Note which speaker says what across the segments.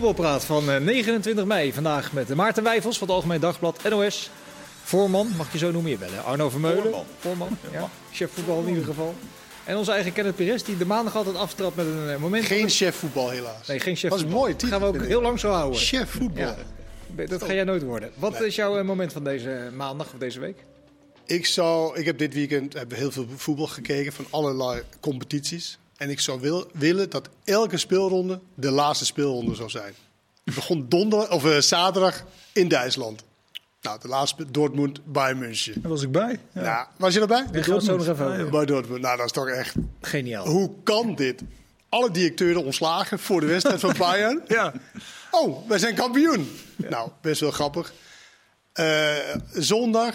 Speaker 1: voetbalpraat van eh, 29 mei. Vandaag met Maarten Wijfels van het Algemeen Dagblad NOS. Voorman, mag je zo noemen, je bellen. Arno Vermeulen.
Speaker 2: Voorman.
Speaker 1: Voorman, ja. Chef voetbal in ieder geval. En onze eigen Kenneth Perez, die de maandag altijd aftrapt met een eh, moment.
Speaker 3: Geen chef voetbal helaas.
Speaker 1: Nee, geen chef
Speaker 3: Dat is
Speaker 1: voetbal.
Speaker 3: mooi,
Speaker 1: Dat gaan we ook heel lang zo houden.
Speaker 3: Chef voetbal.
Speaker 1: Ja. Dat ga jij nooit worden. Wat is jouw eh, moment van deze maandag of deze week?
Speaker 3: Ik, zou, ik heb dit weekend heb heel veel voetbal gekeken van allerlei competities. En ik zou wil, willen dat elke speelronde de laatste speelronde zou zijn. Het begon donder, of, eh, zaterdag in Duitsland. Nou, de laatste Dortmund Bayern München.
Speaker 4: Daar was ik bij. Ja.
Speaker 3: Nou, was je erbij?
Speaker 1: We het zo nog even over.
Speaker 3: Bij Dortmund. Nou, dat is toch echt...
Speaker 1: Geniaal.
Speaker 3: Hoe kan dit? Alle directeuren ontslagen voor de wedstrijd van Bayern.
Speaker 4: Ja.
Speaker 3: Oh, wij zijn kampioen. Nou, best wel grappig. Eh, zondag,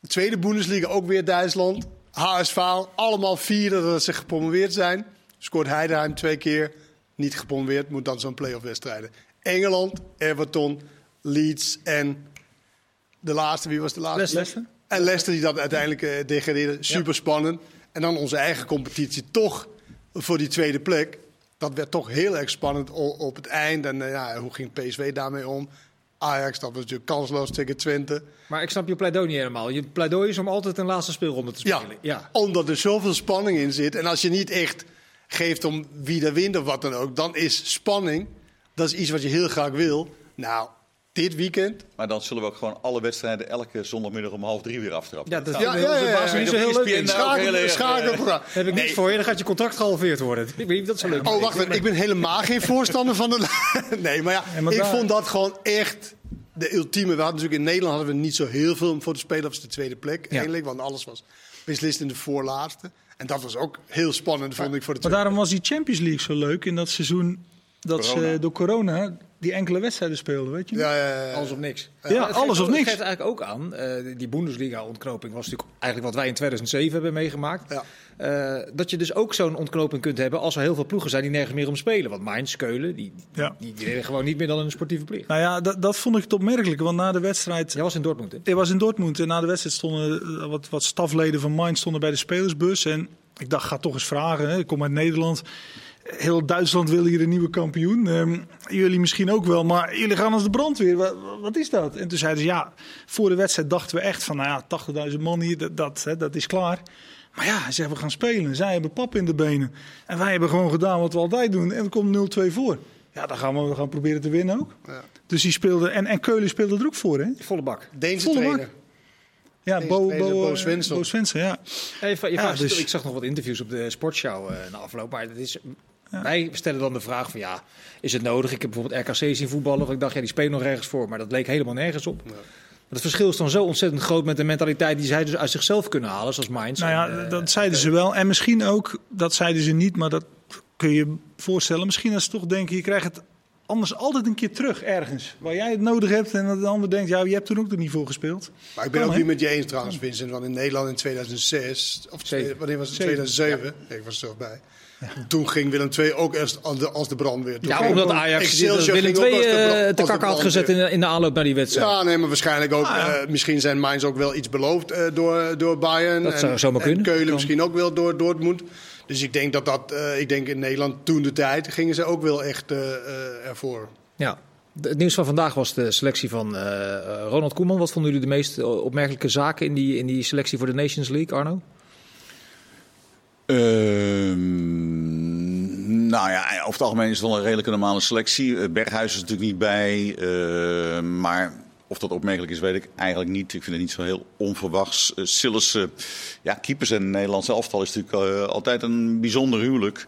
Speaker 3: de tweede Bundesliga, ook weer Duitsland. HSV, allemaal vieren dat ze gepromoveerd zijn. Scoort Heidenheim twee keer, niet gepromoveerd, moet dan zo'n play-off wedstrijden. Engeland, Everton, Leeds en de laatste, wie was de laatste?
Speaker 1: Leicester.
Speaker 3: En Leicester die dat uiteindelijk eh, degradeerde. Super spannend. En dan onze eigen competitie toch voor die tweede plek. Dat werd toch heel erg spannend op het eind. En eh, ja, hoe ging PSV daarmee om? Ajax, dat was natuurlijk kansloos tegen Twente.
Speaker 1: Maar ik snap je pleidooi niet helemaal. Je pleidooi is om altijd een laatste speelronde te
Speaker 3: Ja,
Speaker 1: spelen. Ja.
Speaker 3: omdat er zoveel spanning in zit. En als je niet echt geeft om wie er wint of wat dan ook, dan is spanning, dat is iets wat je heel graag wil. Nou, dit weekend.
Speaker 2: Maar dan zullen we ook gewoon alle wedstrijden elke zondagmiddag om half drie weer aftrappen.
Speaker 1: Ja, dat
Speaker 3: Ja,
Speaker 1: vinden
Speaker 3: ja,
Speaker 1: onze
Speaker 3: ja, ja,
Speaker 1: baas
Speaker 3: ja.
Speaker 1: niet zo heel leuk.
Speaker 3: Programma.
Speaker 1: Heb ik niks voor je, dan gaat je contract gehalveerd worden. Ik weet niet of dat zo leuk is.
Speaker 3: Oh, wacht even. Ik ben helemaal geen voorstander van de. Nee, maar ja,
Speaker 4: Ja, maar
Speaker 3: ik
Speaker 4: daar-
Speaker 3: vond dat gewoon echt de ultieme. We hadden natuurlijk in Nederland hadden we niet zo heel veel voor te spelen. of de tweede plek
Speaker 1: Ja.
Speaker 3: eigenlijk, want alles was beslist in de voorlaatste. En dat was ook heel spannend, vond ik voor de
Speaker 4: Maar daarom was die Champions League zo leuk in dat seizoen dat
Speaker 2: Corona.
Speaker 4: ze door corona die enkele wedstrijden speelden, weet je?
Speaker 3: Ja, ja, ja, ja.
Speaker 1: Alles of niks.
Speaker 4: Ja, alles of niks.
Speaker 1: Het geeft eigenlijk ook aan, eh, die Bundesliga-ontknoping was natuurlijk eigenlijk wat wij in 2007 hebben meegemaakt.
Speaker 3: Ja.
Speaker 1: Eh, dat je dus ook zo'n ontknoping kunt hebben als er heel veel ploegen zijn die nergens meer om spelen. Want Mainz, Keulen, die,
Speaker 4: Ja.
Speaker 1: die, gewoon niet meer dan een sportieve plicht.
Speaker 4: Nou ja, dat, dat vond ik het opmerkelijk, want na de wedstrijd...
Speaker 1: Jij was in Dortmund, hè?
Speaker 4: Ik was in Dortmund en na de wedstrijd stonden eh, wat, wat stafleden van Mainz stonden bij de spelersbus. En ik dacht, ga toch eens vragen. Hè. Ik kom uit Nederland. Heel Duitsland wil hier een nieuwe kampioen. Ehm, jullie misschien ook wel, maar jullie gaan als de brandweer. Wat, wat is dat? En toen zeiden ze, ja, voor de wedstrijd dachten we echt van, nou ja, 80.000 man hier, dat, dat, hè, dat is klaar. Maar ja, ze zeggen, we gaan spelen. Zij hebben pap in de benen. En wij hebben gewoon gedaan wat we altijd doen. En er komt 0-2 voor. Ja, dan gaan we, we gaan proberen te winnen ook.
Speaker 3: Ja.
Speaker 4: Dus die speelde, en, en Keulen speelde er ook voor, hè?
Speaker 1: Volle bak.
Speaker 3: Deense
Speaker 4: Volle
Speaker 3: trainer.
Speaker 4: Ja,
Speaker 3: Deze
Speaker 4: Bo, Bo,
Speaker 3: Bo Svensson.
Speaker 4: Bo Svensson, ja.
Speaker 1: Even, je
Speaker 4: Ja,
Speaker 1: vraagt-
Speaker 4: dus-
Speaker 1: Ik zag nog wat interviews op de sportshow eh na afloop. Maar het is, wij stellen dan de vraag van ja, is het nodig? Ik heb bijvoorbeeld RKC zien voetballen. Of ik dacht, ja, die spelen nog ergens voor. Maar dat leek helemaal nergens op. Maar het verschil is dan zo ontzettend groot met de mentaliteit die zij dus uit zichzelf kunnen halen. Zoals Mainz.
Speaker 4: Nou ja,
Speaker 1: en, eh,
Speaker 4: dat zeiden ze wel. En misschien ook, dat zeiden ze niet, maar dat kun je je voorstellen. Misschien als ze toch denken, je krijgt het anders altijd een keer terug ergens. Waar jij het nodig hebt en dat de ander denkt, ja, je hebt toen ook er niet voor gespeeld.
Speaker 3: Maar ik ben
Speaker 4: Kan,
Speaker 3: ook niet met je eens trouwens, Vincent. Want in Nederland in 2006, of wanneer was het?
Speaker 4: Zeven.
Speaker 3: 2007. Ik was er toch bij. Toen ging Willem II ook eerst als de, als de brandweer. Toen
Speaker 1: ja, omdat Ajax Willem II eh, te
Speaker 3: de
Speaker 1: kak had gezet in de, in de aanloop naar die wedstrijd.
Speaker 3: Ja, nee, maar waarschijnlijk ook.
Speaker 4: Ah, ja.
Speaker 3: eh, misschien zijn Mainz ook wel iets beloofd eh, door, door Bayern.
Speaker 1: Dat zou
Speaker 3: en,
Speaker 1: zomaar
Speaker 3: en
Speaker 1: kunnen.
Speaker 3: Keulen misschien ook wel door Dortmund. Dus ik denk dat dat, ik denk in Nederland toen de tijd gingen ze ook wel echt ervoor.
Speaker 1: Ja. Het nieuws van vandaag was de selectie van Ronald Koeman. Wat vonden jullie de meest opmerkelijke zaken in die, in die selectie voor de Nations League, Arno?
Speaker 2: Ehm, nou ja, over het algemeen is het wel een redelijke normale selectie. Eh, Berghuis is natuurlijk niet bij. eh, maar of dat opmerkelijk is, weet ik eigenlijk niet. Ik vind het niet zo heel onverwachts. Uh, ja, keepers en Nederlandse elftal is natuurlijk altijd een bijzonder huwelijk.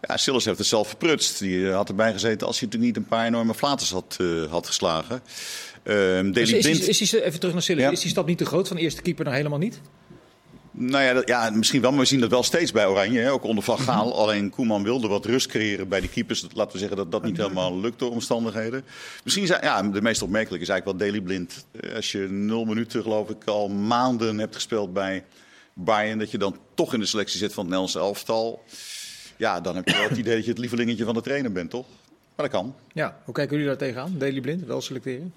Speaker 2: Ja, Sillis heeft het zelf verprutst. Die had erbij gezeten als hij natuurlijk niet een paar enorme flaters had, had geslagen. Ehm
Speaker 1: Dus is, is even terug naar Sillis.
Speaker 2: Ja.
Speaker 1: Is die stap niet te groot van eerste keeper naar helemaal niet?
Speaker 2: Nou ja, dat- ja, misschien wel, maar we zien dat wel steeds bij Oranje, hè, ook onder Van Gaal. Alleen Koeman wilde wat rust creëren bij de keepers. Dat- Laten we zeggen dat dat niet helemaal lukt door omstandigheden. Misschien zijn, ja, de meest opmerkelijke is eigenlijk wel Daley Blind. Eh, Als je nul minuten, geloof ik, al maanden hebt gespeeld bij Bayern, dat je dan toch in de selectie zit van het Nederlandse elftal. Ja, dan heb je wel het idee dat je het lievelingetje van de trainer bent, toch? Maar dat kan.
Speaker 1: Ja. Hoe kijken jullie daar tegenaan? Daily Blind, wel selecteren?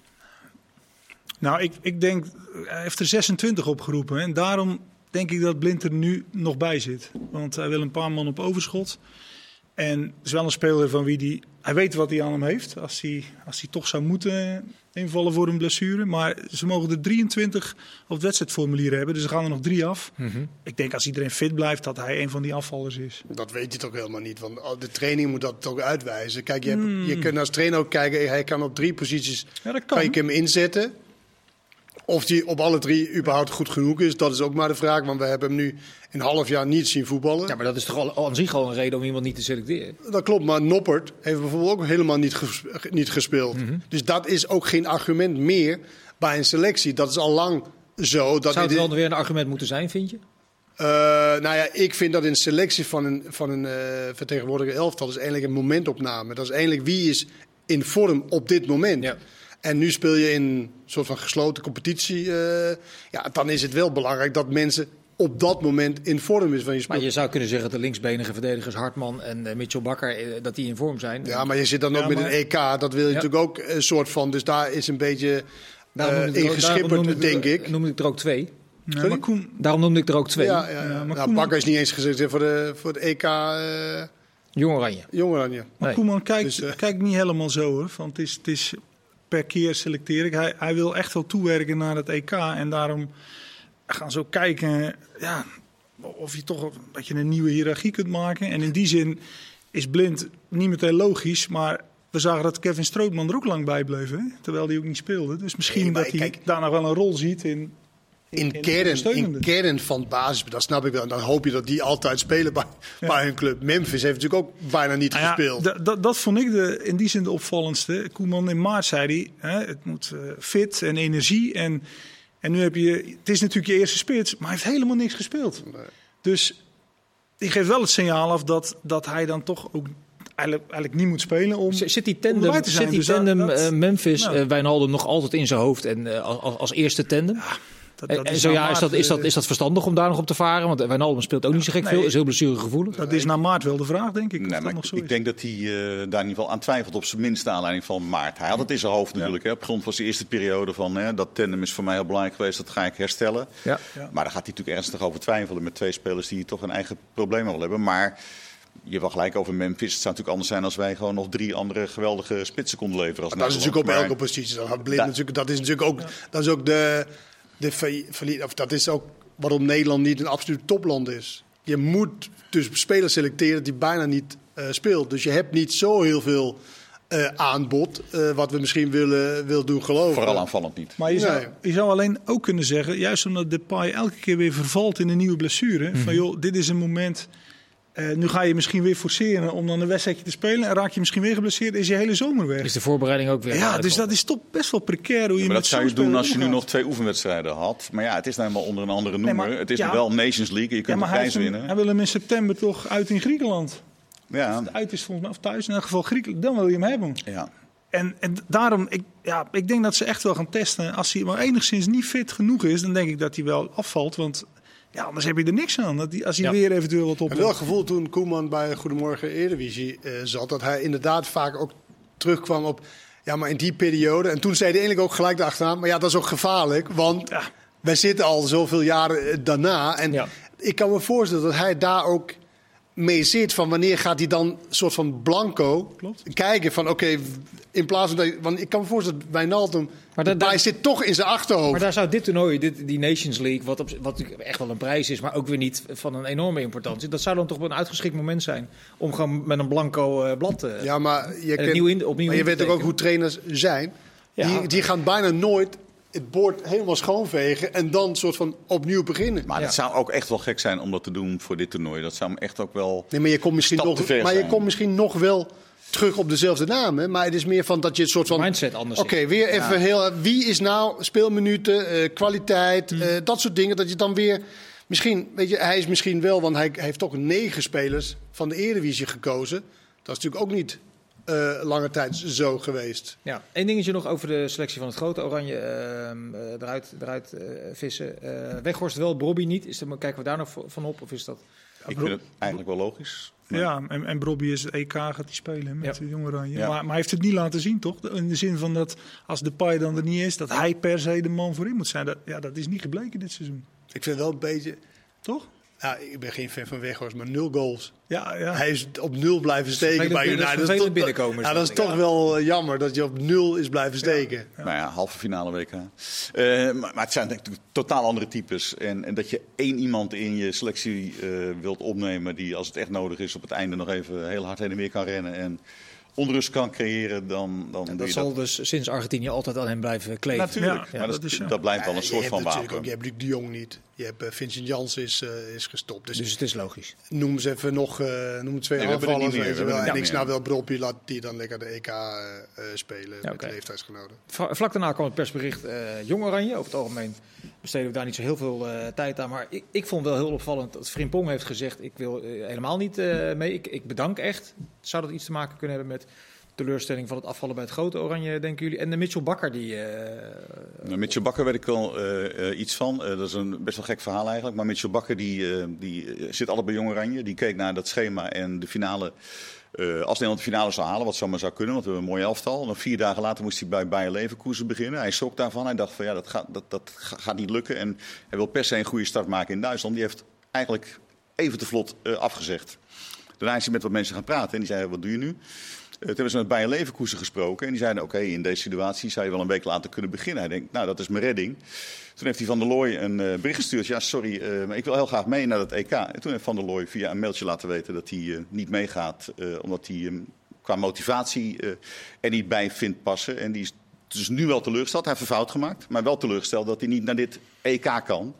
Speaker 4: Nou, ik, ik denk, hij heeft er 26 opgeroepen. En daarom denk ik dat Blind er nu nog bij zit. Want hij wil een paar man op overschot. En is wel een speler van wie die hij weet wat hij aan hem heeft. Als hij, als hij toch zou moeten invallen voor een blessure. Maar ze mogen er 23 op het wedstrijdformulier hebben. Dus er gaan er nog drie af.
Speaker 1: Mhm.
Speaker 4: Ik denk als iedereen fit blijft dat hij een van die afvallers is.
Speaker 3: Dat weet je toch helemaal niet, want de training moet dat toch uitwijzen. Kijk, je, hebt, je kunt als trainer ook kijken, hij kan op drie posities
Speaker 4: Ja, dat
Speaker 3: kan
Speaker 4: kan.
Speaker 3: je hem inzetten. Of die op alle drie überhaupt goed genoeg is, dat is ook maar de vraag. Want we hebben hem nu een half jaar niet zien voetballen.
Speaker 1: Ja, maar dat is toch al, aan zich al een reden om iemand niet te selecteren.
Speaker 3: Dat klopt, maar Noppert heeft bijvoorbeeld ook helemaal niet, ges- niet gespeeld.
Speaker 1: Mhm.
Speaker 3: Dus dat is ook geen argument meer bij een selectie. Dat is al lang zo. Dat
Speaker 1: Zou het wel weer een argument moeten zijn, vind je?
Speaker 3: Eh, nou ja, ik vind dat een selectie van een, van een eh vertegenwoordiger elftal is eigenlijk een momentopname. Dat is eigenlijk wie is in vorm op dit moment.
Speaker 1: Ja.
Speaker 3: En nu speel je in een soort van gesloten competitie. eh, ja, dan is het wel belangrijk dat mensen op dat moment in vorm is van je
Speaker 1: Maar
Speaker 3: speel.
Speaker 1: je zou kunnen zeggen dat de linksbenige verdedigers Hartman en eh, Mitchell Bakker, eh, dat die in vorm zijn.
Speaker 3: Ja, maar je zit dan ook met
Speaker 4: maar-
Speaker 3: een EK. Dat wil je
Speaker 1: Ja.
Speaker 3: natuurlijk ook een soort van. Dus daar is een beetje
Speaker 1: ik
Speaker 3: ingeschipperd,
Speaker 1: noemde
Speaker 3: denk ik.
Speaker 1: Noemde ik er ook twee.
Speaker 4: Ja, maar Koen,
Speaker 1: Daarom noemde ik er ook twee.
Speaker 3: Ja, ja,
Speaker 4: maar
Speaker 3: Nou,
Speaker 4: Koeman-
Speaker 3: Bakker is niet eens gezegd voor de, voor de EK eh
Speaker 1: Jong Oranje.
Speaker 3: Jong Oranje.
Speaker 4: maar
Speaker 1: Nee.
Speaker 4: Koeman kijkt,
Speaker 3: Dus,
Speaker 4: kijkt niet helemaal zo hoor. Want het is, het is per keer selecteer ik. Hij, hij wil echt wel toewerken naar het EK. En daarom gaan ze ook kijken ja, of je toch dat je een nieuwe hiërarchie kunt maken. En in die zin is blind niet meteen logisch. Maar we zagen dat Kevin Strootman er ook lang bij bleef. Hè? Terwijl hij ook niet speelde. Dus misschien
Speaker 3: Nee,
Speaker 4: dat hij
Speaker 3: kijk-
Speaker 4: daar nog wel een rol ziet in.
Speaker 3: In kern, in kern van het basis, dat snap ik wel. En dan hoop je dat die altijd spelen bij, bij hun club. Memphis heeft natuurlijk ook bijna niet
Speaker 4: Nou ja,
Speaker 3: gespeeld.
Speaker 4: da- da- dat vond ik de, in die zin de opvallendste. Koeman in maart zei hij, hè, het moet eh, fit en energie. En, en nu heb je, het is natuurlijk je eerste spits, maar hij heeft helemaal niks gespeeld. Dus die geeft wel het signaal af dat, dat hij dan toch ook eigenlijk, eigenlijk niet moet spelen om...
Speaker 1: Zit die tandem, zit die
Speaker 4: Dus
Speaker 1: tandem
Speaker 4: dat-
Speaker 1: eh, Memphis,
Speaker 4: nou.
Speaker 1: Wijnaldum nog altijd in zijn hoofd en als, als eerste tandem?
Speaker 4: Dat,
Speaker 1: en
Speaker 4: dat
Speaker 1: en
Speaker 4: is
Speaker 1: zo ja, is dat, is, dat,
Speaker 4: eh,
Speaker 1: is dat verstandig om daar nog op te varen? Want Wijnaldum speelt ook niet zo gek
Speaker 4: Nee.
Speaker 1: veel, is heel blessuregevoelig.
Speaker 4: Dat is na maart wel de vraag, denk ik.
Speaker 2: Nee, maar ik, denk dat hij eh, daar in ieder geval aan twijfelt op zijn minste aanleiding van maart. Hij had het in zijn hoofd natuurlijk. Hè, op grond van zijn eerste periode van hè, dat tandem is voor mij heel belangrijk geweest, dat ga ik herstellen.
Speaker 1: Ja.
Speaker 4: Ja.
Speaker 2: Maar daar gaat hij natuurlijk ernstig over twijfelen met twee spelers die toch een eigen probleem wel hebben. Maar je wel gelijk over Memphis. Het zou natuurlijk anders zijn als wij gewoon nog drie andere geweldige spitsen konden leveren. Als
Speaker 3: dat is natuurlijk op elke positie. Dat, had Blind
Speaker 2: Da-
Speaker 3: natuurlijk, dat is natuurlijk ook, dat is ook de, de of dat is ook waarom Nederland niet een absoluut topland is. Je moet dus spelers selecteren die bijna niet eh speelt. Dus je hebt niet zo heel veel eh, aanbod, eh, wat we misschien willen, willen doen geloven.
Speaker 2: Vooral aanvallend niet.
Speaker 4: Maar je zou,
Speaker 3: Nee.
Speaker 4: je zou alleen ook kunnen zeggen, juist omdat Depay elke keer weer vervalt in een nieuwe blessure. Van joh, dit is een moment, eh, nu ga je misschien weer forceren om dan een wedstrijdje te spelen. En raak je misschien weer geblesseerd, is je hele zomer weg.
Speaker 1: Is de voorbereiding ook weer
Speaker 4: Ja, dus dat is toch best wel precair hoe je
Speaker 2: Maar
Speaker 4: met
Speaker 2: dat zou
Speaker 4: zo'n
Speaker 2: je doen als je nu nog twee oefenwedstrijden had. Maar ja, het is nou helemaal onder een andere noemer.
Speaker 4: maar-
Speaker 2: het is
Speaker 4: ja.
Speaker 2: wel Nations League. Je
Speaker 4: Ja,
Speaker 2: kunt
Speaker 4: maar
Speaker 2: de
Speaker 4: hij,
Speaker 2: prijs winnen.
Speaker 4: hij wil hem in september toch uit in Griekenland.
Speaker 2: Ja,
Speaker 4: Uit is volgens mij, of thuis in elk geval Griekenland. Dan wil je hem hebben.
Speaker 2: ja.
Speaker 4: En, en daarom, ik, ja, ik denk dat ze echt wel gaan testen. Als hij maar enigszins niet fit genoeg is, dan denk ik dat hij wel afvalt. Want ja, anders heb je er niks aan. Dat hij, als hij
Speaker 1: Ja.
Speaker 4: weer eventueel wat op.
Speaker 3: Ik heb wel het gevoel toen Koeman bij Goedemorgen Eredivisie eh, zat, dat hij inderdaad vaak ook terugkwam op, ja, maar in die periode. En toen zei hij eigenlijk ook gelijk achteraan, maar ja, dat is ook gevaarlijk, want
Speaker 4: Ja.
Speaker 3: wij zitten al zoveel jaren eh, daarna. En
Speaker 1: Ja.
Speaker 3: ik kan me voorstellen dat hij daar ook mee zit van wanneer gaat hij dan soort van blanco
Speaker 4: Klopt.
Speaker 3: kijken van oké, in plaats van dat, want ik kan me voorstellen dat Wijnaldum,
Speaker 1: Maar
Speaker 3: hij
Speaker 1: dat-
Speaker 3: zit toch in zijn achterhoofd.
Speaker 1: Maar daar zou dit toernooi, dit, die Nations League, wat, op, wat echt wel een prijs is, maar ook weer niet van een enorme importantie. Dat zou dan toch wel een uitgeschikt moment zijn om gewoon met een blanco eh, blad te.
Speaker 3: Ja, maar je,
Speaker 1: En
Speaker 3: kent-
Speaker 1: opnieuw in- opnieuw
Speaker 3: maar je weet ook, ook hoe trainers zijn.
Speaker 1: Ja.
Speaker 3: Die, die gaan bijna nooit het bord helemaal schoonvegen en dan soort van opnieuw beginnen.
Speaker 2: Maar
Speaker 1: Ja.
Speaker 2: het zou ook echt wel gek zijn om dat te doen voor dit toernooi. Dat zou hem echt ook wel...
Speaker 3: Nee, maar je komt misschien, nog,
Speaker 2: te ver
Speaker 3: maar je komt misschien nog wel terug op dezelfde naam. Hè? Maar het is meer van dat je het soort van.
Speaker 1: Mindset anders
Speaker 3: Oké, weer even heel. Wie is nou speelminuten, eh, kwaliteit,
Speaker 1: Hmm.
Speaker 3: eh, dat soort dingen. Dat je dan weer. Misschien, weet je, hij is misschien wel, want hij, hij heeft toch negen spelers van de Eredivisie gekozen. Dat is natuurlijk ook niet eh, lange tijd zo geweest.
Speaker 1: Ja, één dingetje nog over de selectie van het grote oranje ehm, eh, eruit, eruit eh, vissen. Eh Weghorst wel, Bobby niet. Is er, maar kijken we daar nog van op? Of is dat...
Speaker 2: Ik vind het eigenlijk wel logisch. Maar-
Speaker 4: Ja, en, en Brobby is het EK gaat hij spelen met
Speaker 1: Ja.
Speaker 4: de Jong Oranje.
Speaker 2: Ja.
Speaker 4: Maar, maar hij heeft het niet laten zien, toch? In de zin van dat als de paai dan er niet is, dat hij per se de man voorin moet zijn. Dat, ja, dat is niet gebleken dit seizoen.
Speaker 3: Ik vind wel een beetje.
Speaker 4: Toch?
Speaker 3: Ja, ik ben geen fan van Weghorst, maar nul goals.
Speaker 4: Ja, ja.
Speaker 3: Hij is op nul blijven steken bij United. toch-
Speaker 1: binnenkomen is
Speaker 3: Ja, dat is
Speaker 1: dat,
Speaker 3: toch wel eh, jammer dat je op nul is blijven steken.
Speaker 2: Nou ja, halve finale WK. Eh, maar, maar het zijn natuurlijk totaal andere types. En, en dat je één iemand in je selectie eh, wilt opnemen die als het echt nodig is op het einde nog even heel hard heen en weer kan rennen en onrust kan creëren, dan, dan
Speaker 1: Dat zal
Speaker 2: dat.
Speaker 1: dus sinds Argentinië altijd aan hem blijven kleven.
Speaker 2: Natuurlijk,
Speaker 4: Ja,
Speaker 2: maar
Speaker 4: dat
Speaker 2: dat,
Speaker 4: is
Speaker 2: dat blijft wel een
Speaker 3: Ja,
Speaker 2: soort
Speaker 3: je
Speaker 2: van
Speaker 3: hebt natuurlijk
Speaker 2: wapen.
Speaker 3: ook, je hebt Luc de Jong niet. Je hebt eh, Vincent Jans is, eh, is gestopt. Dus,
Speaker 1: Dus het is logisch.
Speaker 3: noem ze even nog eh, noem twee
Speaker 2: Nee, er
Speaker 3: aanvallers. weet
Speaker 2: we
Speaker 3: je wel.
Speaker 2: hebben er
Speaker 3: En
Speaker 2: niet
Speaker 3: ik
Speaker 2: meer.
Speaker 3: snap wel Broppie, laat die dan lekker de EK eh, eh, spelen met
Speaker 1: oké.
Speaker 3: de leeftijdsgenoten.
Speaker 1: Vlak daarna kwam het persbericht eh Jong Oranje. Over het algemeen besteden we daar niet zo heel veel eh, tijd aan. Maar ik, ik vond wel heel opvallend dat Frimpong heeft gezegd... ik wil helemaal niet eh, mee. Ik, ik bedank echt. Zou dat iets te maken kunnen hebben met teleurstelling van het afvallen bij het grote Oranje, denken jullie? En de Mitchell Bakker die... eh,
Speaker 2: Nou, Mitchell Bakker weet ik wel eh, eh, iets van. Dat is een best wel gek verhaal eigenlijk. Maar Mitchell Bakker die, die zit altijd bij Jong Oranje. Die keek naar dat schema en de finale. als Nederland de finale zou halen, wat zomaar zou kunnen, want we hebben een mooi elftal. Dan vier dagen later moest hij bij Bayer Leverkusen beginnen. Hij schrok daarvan. Hij dacht van ja, dat gaat, dat, dat ga- gaat niet lukken. En hij wil per se een goede start maken in Duitsland. Die heeft eigenlijk even te vlot afgezegd. Daarna is hij met wat mensen gaan praten en die zeiden, wat doe je nu? Eh, Toen hebben ze met Bayer Leverkusen gesproken en die zeiden, oké, in deze situatie zou je wel een week later kunnen beginnen. Hij denkt, nou, dat is mijn redding. Toen heeft hij Van der Looy een eh, bericht gestuurd. Ja, sorry, eh, maar ik wil heel graag mee naar dat EK. En toen heeft Van der Looy via een mailtje laten weten dat hij niet meegaat, omdat hij hem qua motivatie er niet bij vindt passen. En die is dus nu wel teleurgesteld. Hij heeft een fout gemaakt, maar wel teleurgesteld dat hij niet naar dit EK kan.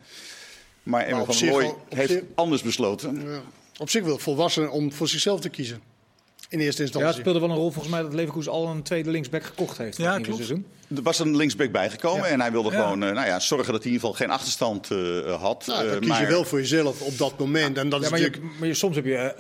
Speaker 2: Maar
Speaker 3: op
Speaker 2: van der Looy heeft
Speaker 3: zich-
Speaker 2: anders besloten.
Speaker 3: Ja. Op zich wel volwassen om voor zichzelf te kiezen. In eerste
Speaker 1: ja, het
Speaker 3: instantie.
Speaker 1: speelde wel een rol volgens mij dat Leverkusen al een tweede linksback gekocht heeft.
Speaker 4: Ja,
Speaker 1: in het nieuwe
Speaker 4: klopt.
Speaker 1: seizoen.
Speaker 2: Er was een linksback bijgekomen
Speaker 1: Ja.
Speaker 2: en hij wilde
Speaker 4: Ja.
Speaker 2: gewoon eh, nou ja, zorgen dat hij in ieder geval geen achterstand eh, had.
Speaker 3: nou, dan
Speaker 2: Eh,
Speaker 3: kies
Speaker 2: maar-
Speaker 3: je wel voor jezelf op dat moment. En dat
Speaker 1: Ja,
Speaker 3: is
Speaker 1: maar, je,
Speaker 3: natuurlijk...
Speaker 1: maar je- soms heb je,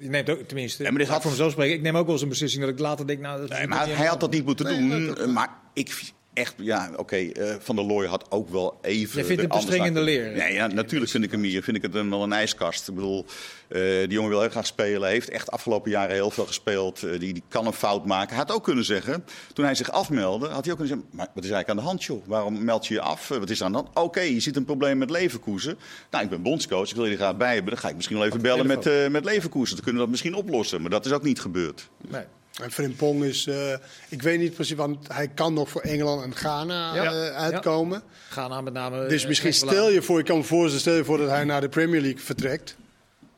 Speaker 1: je neemt ook, tenminste,
Speaker 2: Ja, maar dit had-
Speaker 1: voor mezelf spreken, ik neem ook wel eens een beslissing dat ik later denk, nou, dat
Speaker 2: Nee, maar hij had dat niet moeten
Speaker 3: Nee,
Speaker 2: doen. maar ik echt, ja, oké, eh, Van der Looy had ook wel even.
Speaker 1: Jij vindt
Speaker 2: er
Speaker 1: hem te
Speaker 2: anders
Speaker 1: streng in de
Speaker 2: naar-
Speaker 1: leer?
Speaker 2: Nee, ja, natuurlijk vind ik hem hier. Vind ik het een, wel een ijskast. Ik bedoel, eh, die jongen wil heel graag spelen. Heeft echt afgelopen jaren heel veel gespeeld. Eh, die, die kan een fout maken. Hij had ook kunnen zeggen, toen hij zich afmeldde, had hij ook kunnen zeggen: maar wat is eigenlijk aan de hand, joh? Waarom meld je je af? Wat is er aan de hand? Oké, je ziet een probleem met Leverkusen. Nou, ik ben bondscoach. Ik wil je er graag bij hebben. Dan ga ik misschien wel even bellen met, met Leverkusen. Dan kunnen we dat misschien oplossen. Maar dat is ook niet gebeurd.
Speaker 1: Nee.
Speaker 3: En Frimpong is... eh, ik weet niet precies, want hij kan nog voor Engeland en Ghana
Speaker 1: Ja.
Speaker 3: eh, uitkomen.
Speaker 1: Gaan aan met name...
Speaker 3: Dus misschien stel je voor, ik kan me voorstellen, stel je voor dat hij naar de Premier League vertrekt.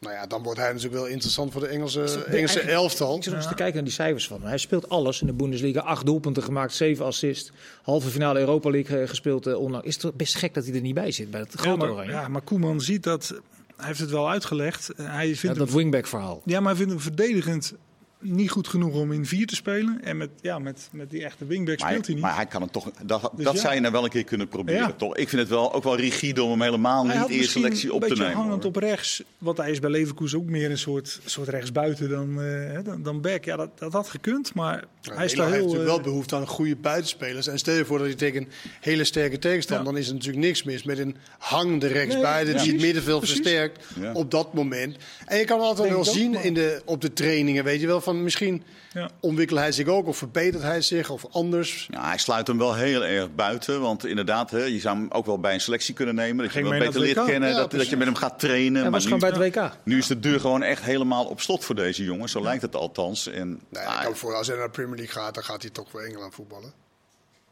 Speaker 3: Nou ja, dan wordt hij natuurlijk wel interessant voor de Engelse, Engelse elftal.
Speaker 1: Ik zit nog eens te kijken naar die cijfers van hem. Hij speelt alles in de Bundesliga. Acht doelpunten gemaakt, zeven assists. Halve finale Europa League eh, gespeeld onlangs. Is het toch best gek dat hij er niet bij zit bij het
Speaker 4: Ja,
Speaker 1: grote
Speaker 4: maar,
Speaker 1: oranje?
Speaker 4: ja, maar Koeman ziet dat. Hij heeft het wel uitgelegd. Hij
Speaker 1: Ja,
Speaker 4: vindt
Speaker 1: dat
Speaker 4: hem,
Speaker 1: wingback verhaal.
Speaker 4: ja, maar hij vindt hem verdedigend niet goed genoeg om in vier te spelen. En met, ja, met, met die echte wingback
Speaker 2: Maar,
Speaker 4: speelt hij niet.
Speaker 2: maar hij kan het toch. Dat,
Speaker 4: Dus
Speaker 2: dat
Speaker 4: ja.
Speaker 2: zou je nou wel een keer kunnen proberen,
Speaker 4: Ja.
Speaker 2: toch? Ik vind het wel ook wel rigide om hem helemaal
Speaker 4: hij
Speaker 2: niet
Speaker 4: misschien
Speaker 2: selectie op te
Speaker 4: beetje
Speaker 2: nemen.
Speaker 4: hangend
Speaker 2: hoor.
Speaker 4: op rechts. Want hij is bij Leverkusen ook meer een soort, soort rechtsbuiten dan, hè, dan, dan back. Ja, dat, dat had gekund. Maar hij is daar
Speaker 3: heeft
Speaker 4: heel...
Speaker 3: natuurlijk wel
Speaker 4: eh,
Speaker 3: behoefte aan goede buitenspelers. En stel je voor dat je tegen een hele sterke tegenstander,
Speaker 4: Ja.
Speaker 3: dan is er natuurlijk niks mis met een hangende rechtsbuiten
Speaker 4: Nee,
Speaker 3: die het middenveld versterkt
Speaker 2: Ja.
Speaker 3: op dat moment. En je kan altijd wel zien
Speaker 4: maar-
Speaker 3: in de, op de trainingen, weet je wel, van misschien
Speaker 4: ja.
Speaker 3: ontwikkelt hij zich ook of verbetert hij zich of anders.
Speaker 2: Ja, hij sluit hem wel heel erg buiten. Want inderdaad, hè, je zou hem ook wel bij een selectie kunnen nemen. Dat je
Speaker 4: Ging
Speaker 2: hem beter leert kennen.
Speaker 3: Ja,
Speaker 2: dat, je met hem gaat trainen.
Speaker 1: Hij
Speaker 2: maar
Speaker 1: was
Speaker 2: nu,
Speaker 1: gewoon bij het WK.
Speaker 2: nu is de deur gewoon echt helemaal op slot voor deze jongen. Zo lijkt het althans. En,
Speaker 3: Nee, ik kan me voor, als hij naar de Premier League gaat, dan gaat hij toch voor Engeland voetballen.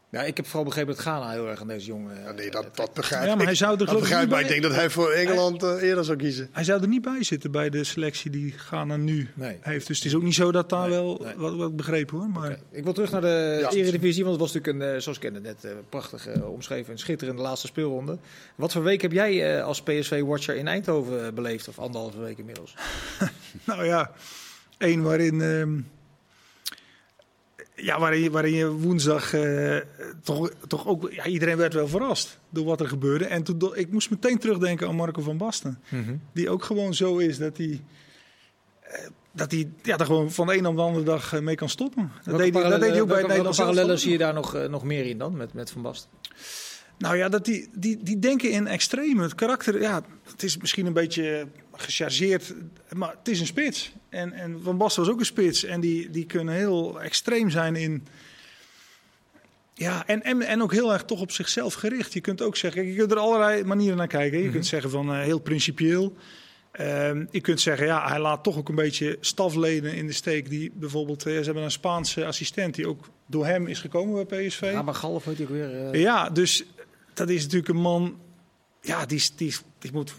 Speaker 1: Ja, ik heb vooral begrepen dat Ghana heel erg aan deze jongen... eh,
Speaker 3: Ja, nee, dat, dat begrijp
Speaker 4: Ja, maar
Speaker 3: ik.
Speaker 4: hij zou er
Speaker 3: dat begrijp ik, denk dat hij voor Engeland eh, eerder zou kiezen.
Speaker 4: Hij zou er niet bij zitten bij de selectie die Ghana nu
Speaker 1: Nee.
Speaker 4: heeft. Dus het is ook niet zo dat daar
Speaker 1: Nee,
Speaker 4: wel
Speaker 1: nee.
Speaker 4: wat, wat begrepen hoor. Maar.
Speaker 1: Ik wil terug naar de
Speaker 3: Ja.
Speaker 1: Eredivisie, want het was natuurlijk een, eh, zoals ik het net eh, prachtig eh, omschreven, een schitterende laatste speelronde. Wat voor week heb jij eh, als PSV-watcher in Eindhoven eh, beleefd, of anderhalve week inmiddels?
Speaker 4: nou ja, één waarin, ehm, ja, waarin, je- waarin je woensdag eh, toch, toch ook, ja, iedereen werd wel verrast door wat er gebeurde. En toen, ik moest meteen terugdenken aan Marco van Basten. Die ook gewoon zo is dat hij. eh, Dat hij ja, er gewoon van de een op de andere dag eh, mee kan stoppen. Dat deed, hij, dat deed hij ook bij het Nederlands
Speaker 1: parallellen zie je daar nog, nog meer in dan, met, met Van Basten?
Speaker 4: Nou ja, dat die, die, die denken in extreme. Het karakter, ja, het is misschien een beetje gechargeerd, maar het is een spits. En, en Van Basten was ook een spits. En die, die kunnen heel extreem zijn in... Ja, en, en, en ook heel erg toch op zichzelf gericht. Je kunt ook zeggen, je kunt er allerlei manieren naar kijken. Je kunt zeggen van eh, heel principieel. Ehm, je kunt zeggen, ja, hij laat toch ook een beetje stafleden in de steek. Die bijvoorbeeld, eh, ze hebben een Spaanse assistent die ook door hem is gekomen bij PSV.
Speaker 1: Ja, maar Galf weet ik weer. eh,
Speaker 4: Ja, dus dat is natuurlijk een man. Ja, die, die, die moet.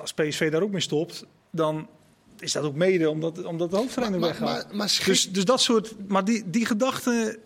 Speaker 4: Als PSV daar ook mee stopt, dan is dat ook mede omdat, omdat de hoofdtrainer
Speaker 3: Maar,
Speaker 4: weggaat.
Speaker 3: maar, maar schrik-
Speaker 4: dus, dus dat soort. Maar die, die gedachten.